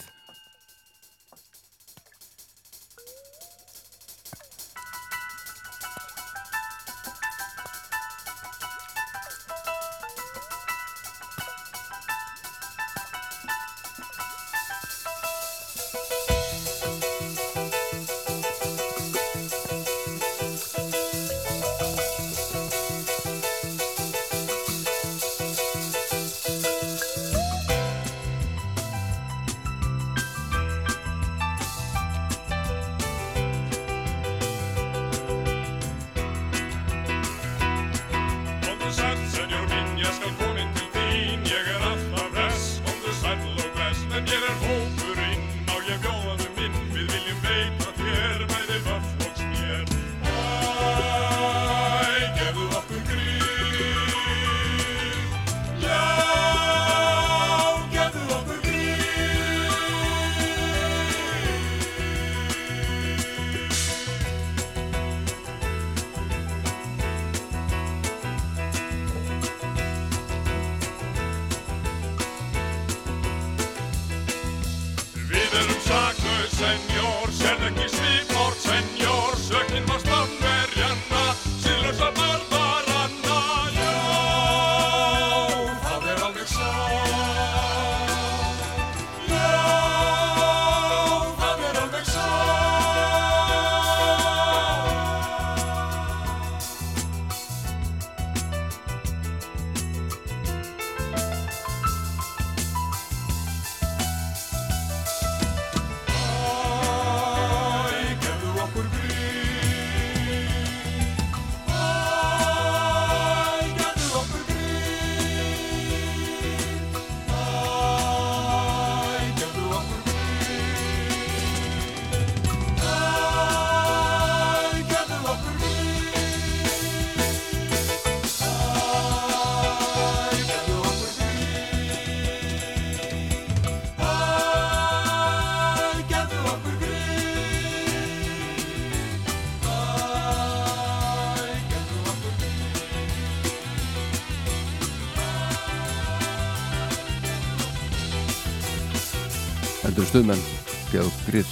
stuðmenn gefðu okkur grið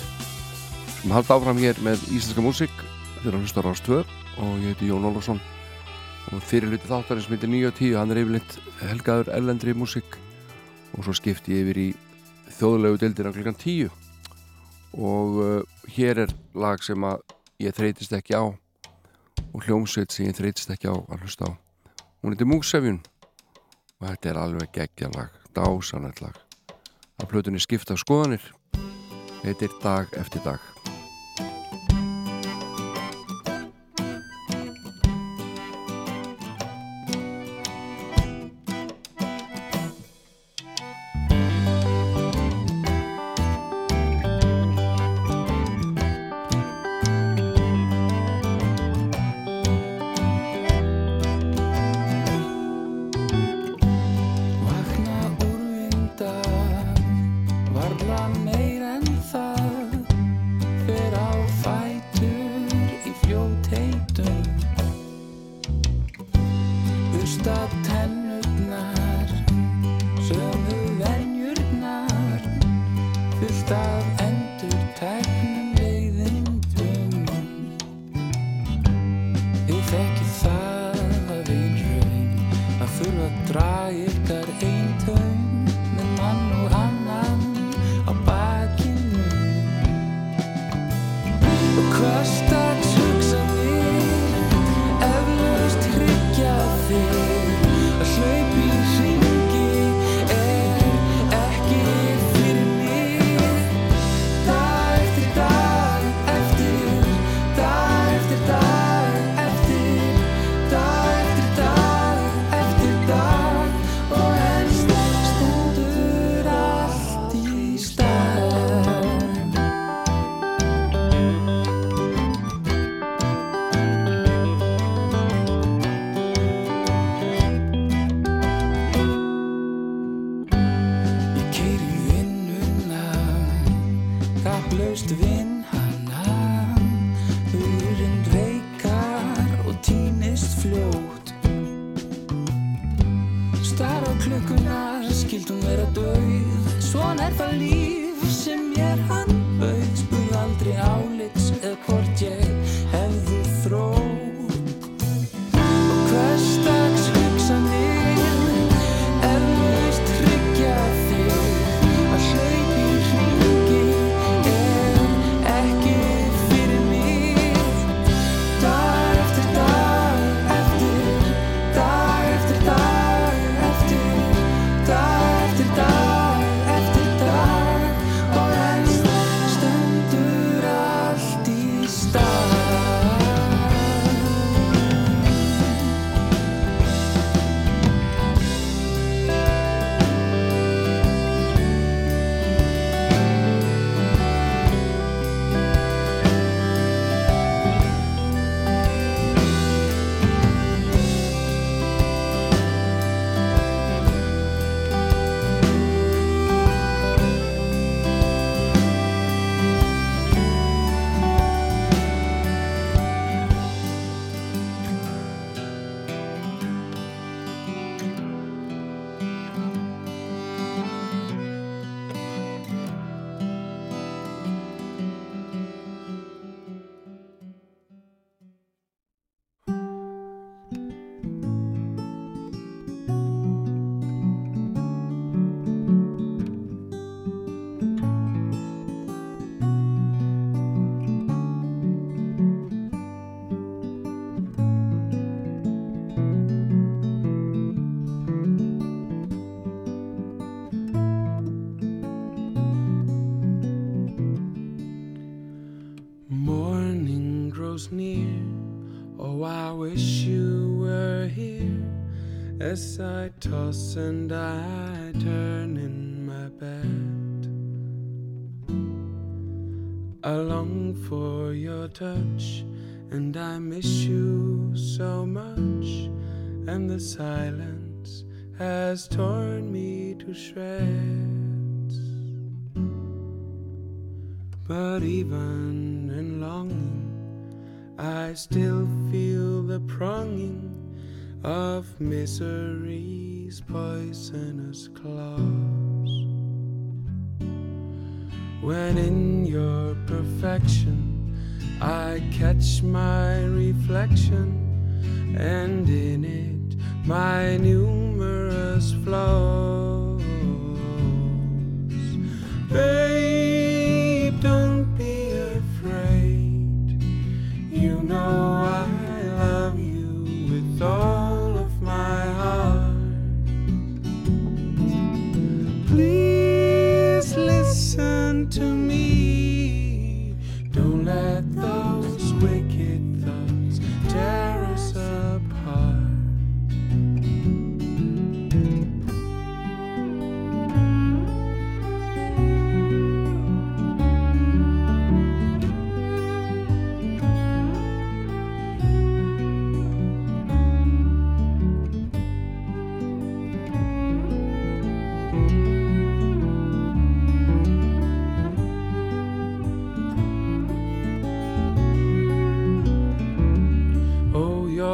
sem halda áfram hér með íslenska músík. Þegar hann hlustar á stöð og ég heiti Jón Ólafsson. Og fyrir hluti þáttarins myndir 9 og 10 hann er yfirleitt helgaður ellendri músík. Og svo skipti ég yfir í þjóðlegu deildina klukkan 10 og uh, hér er lag sem að ég þreytist ekki á og hljómsveit sem ég þreytist ekki á að hlusta á. Hún heitir Múksefjun og þetta er alveg geggja lag dásanett lag að plötunni skipta skoðanir. Heitir dag eftir dag I toss and I turn in my bed. I long for your touch and I miss you so much, and the silence has torn me to shreds. But even in longing, I still feel the pronging of misery's poisonous claws. When in your perfection I catch my reflection, and in it my numerous flaws. Babe, don't be afraid. You know I love you with all to me.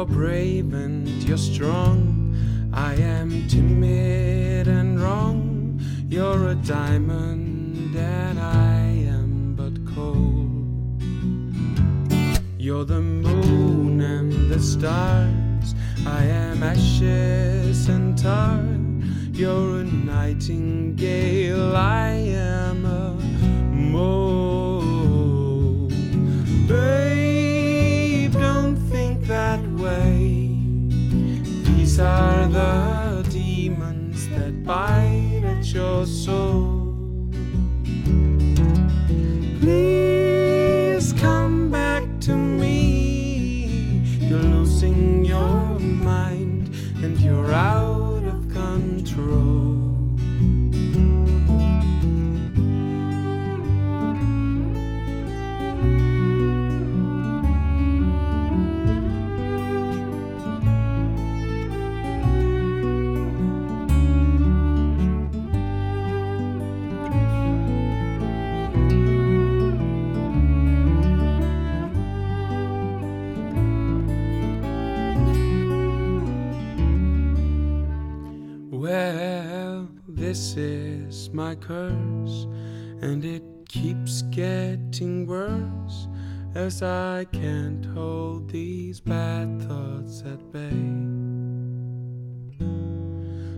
You're brave and you're strong. I am timid and wrong. You're a diamond and I am but coal. You're the moon and the stars. I am ashes and tar. You're a nightingale. I am a mole. These are the demons that bite at your soul. And it keeps getting worse as I can't hold these bad thoughts at bay.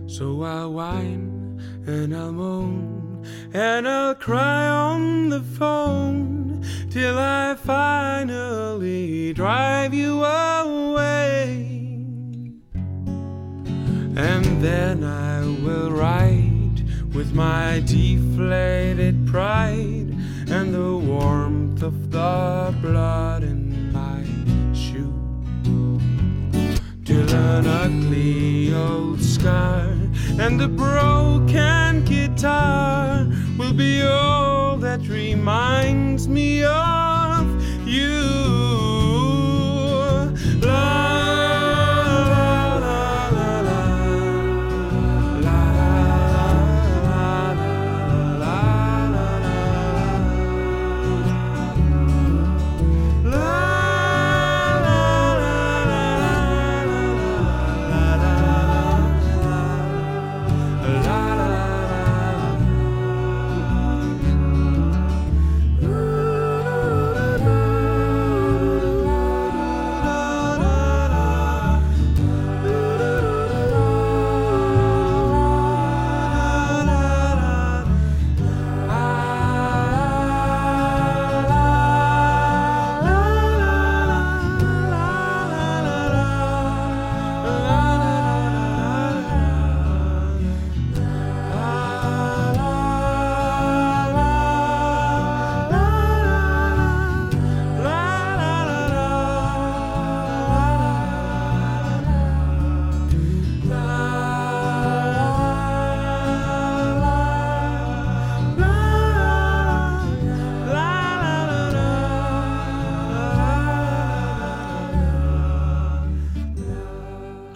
So I'll whine and I'll moan and I'll cry on the phone till I finally drive you away. And then I will ride with my deflated pride and the warmth of the blood in my shoe. Till an ugly old scar and a broken guitar will be all that reminds me of you.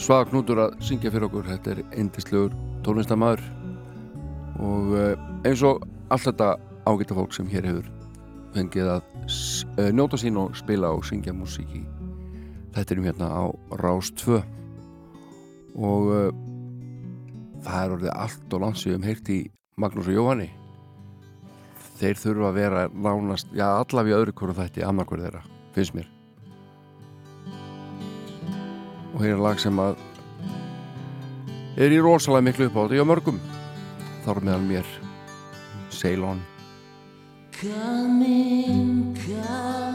Svaga Knútur að syngja fyrir okkur. Þetta er eindislegur tónlistamæður og eh, eins og allt þetta ágæta fólk sem hér hefur fengið að eh, njóta sín og spila og syngja músík í þettinum hérna á Rás 2 og uh, það er orðið allt og landsvíðum heyrt í Magnús og Jóhanni. Þeir þurfa að vera nánast, já allavega öðru hverju þætti annarkverð þeirra, finnst mér og hér er lag sem að er í rosalega miklu uppátt í mörgum. Þar meðal mér Sail On Come in, come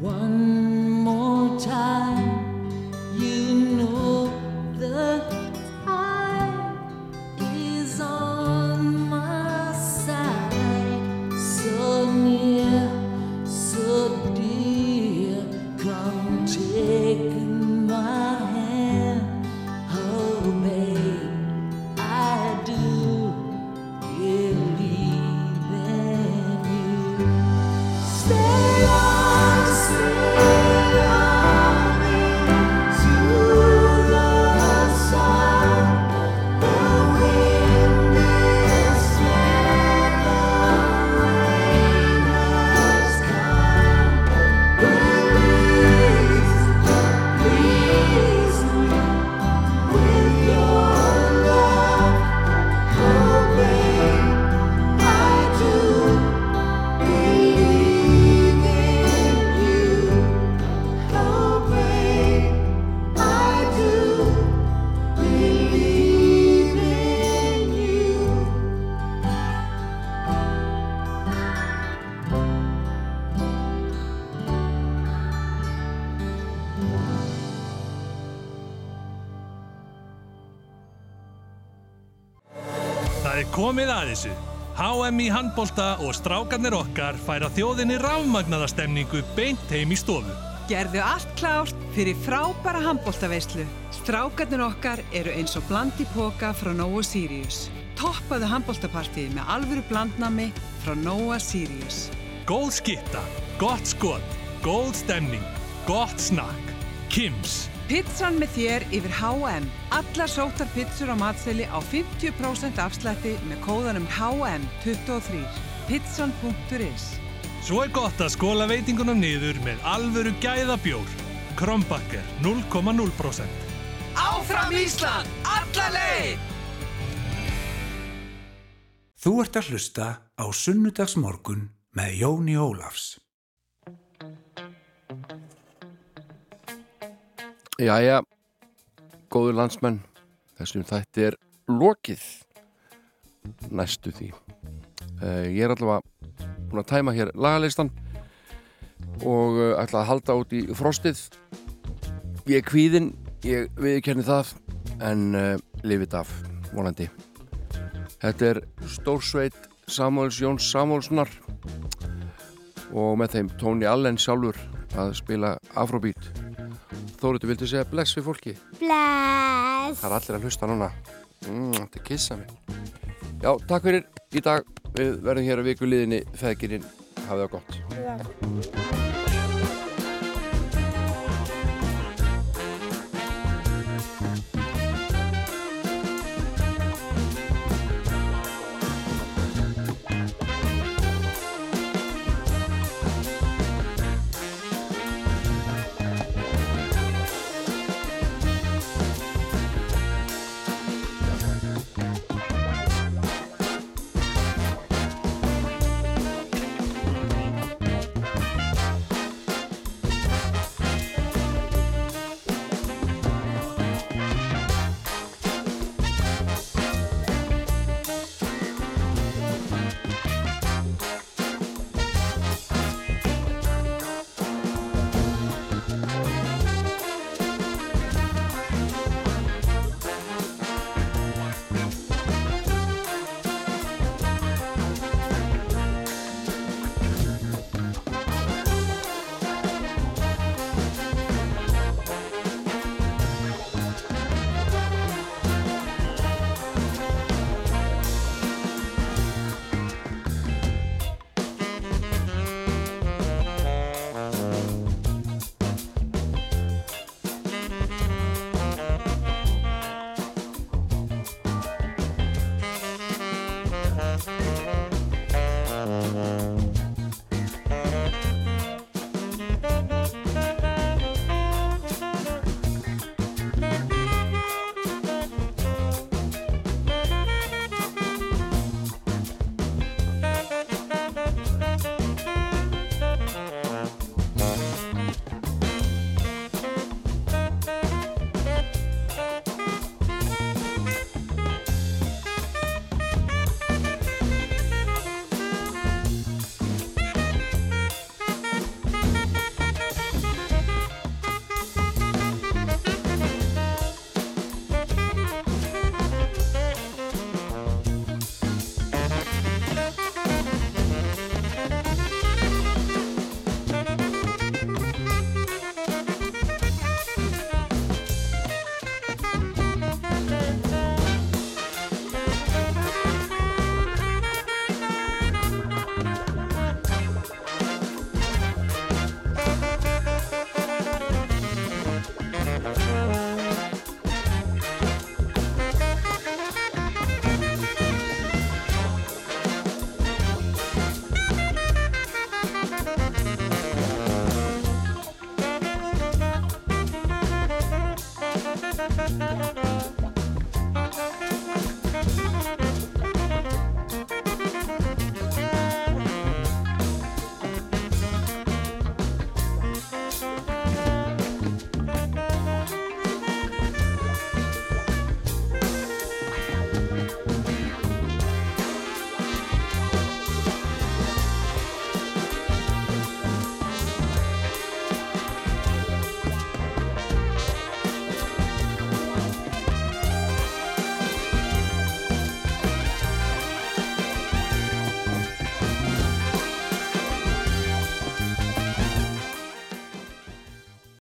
One more time. HM í handbólta og strákarnir okkar færa þjóðinni rafmagnaða stemningu beint heim í stofu. Gerðu allt klárt fyrir frábæra handbóltaveislu. Strákarnir okkar eru eins og blandi póka frá Nóa Sirius. Toppaðu handbóltapartíð með alvöru blandnami frá Nóa Sirius. Góð skitta, gott skot, góð stemning, gott snakk. Kims. Pizzan með þér yfir H&M. Allar sótar pizzur á matseli á 50% afslætti með kóðanum HM23. Pizzan.is Svo er gott að skóla veitingunum niður með alvöru gæða bjór. Krombakker 0,0%. Áfram Ísland! Alla leið! Þú ert að hlusta á Sunnudagsmorgun með Jóni Ólafs. Jæja, góður landsmenn, þessum þætti er lokið næstu því. Uh, ég er allavega búin að tæma hér lagalistan og uh, ætla að halda út í frostið. Ég er kvíðinn, ég viðkenni það, en uh, lifið af, vonandi. Þetta er Stórsveit Samuels Jóns Samuelssonar og með þeim Tóni Allen sjálfur að spila Afrobeat. Þóriður, viltu segja bless við fólki? Bless. Það er allir að hlusta núna. Mm, þetta er kissa mig. Já, takk fyrir í dag. Við verðum hér á viku liðinni feðgirinn. Hafið það gott. Já.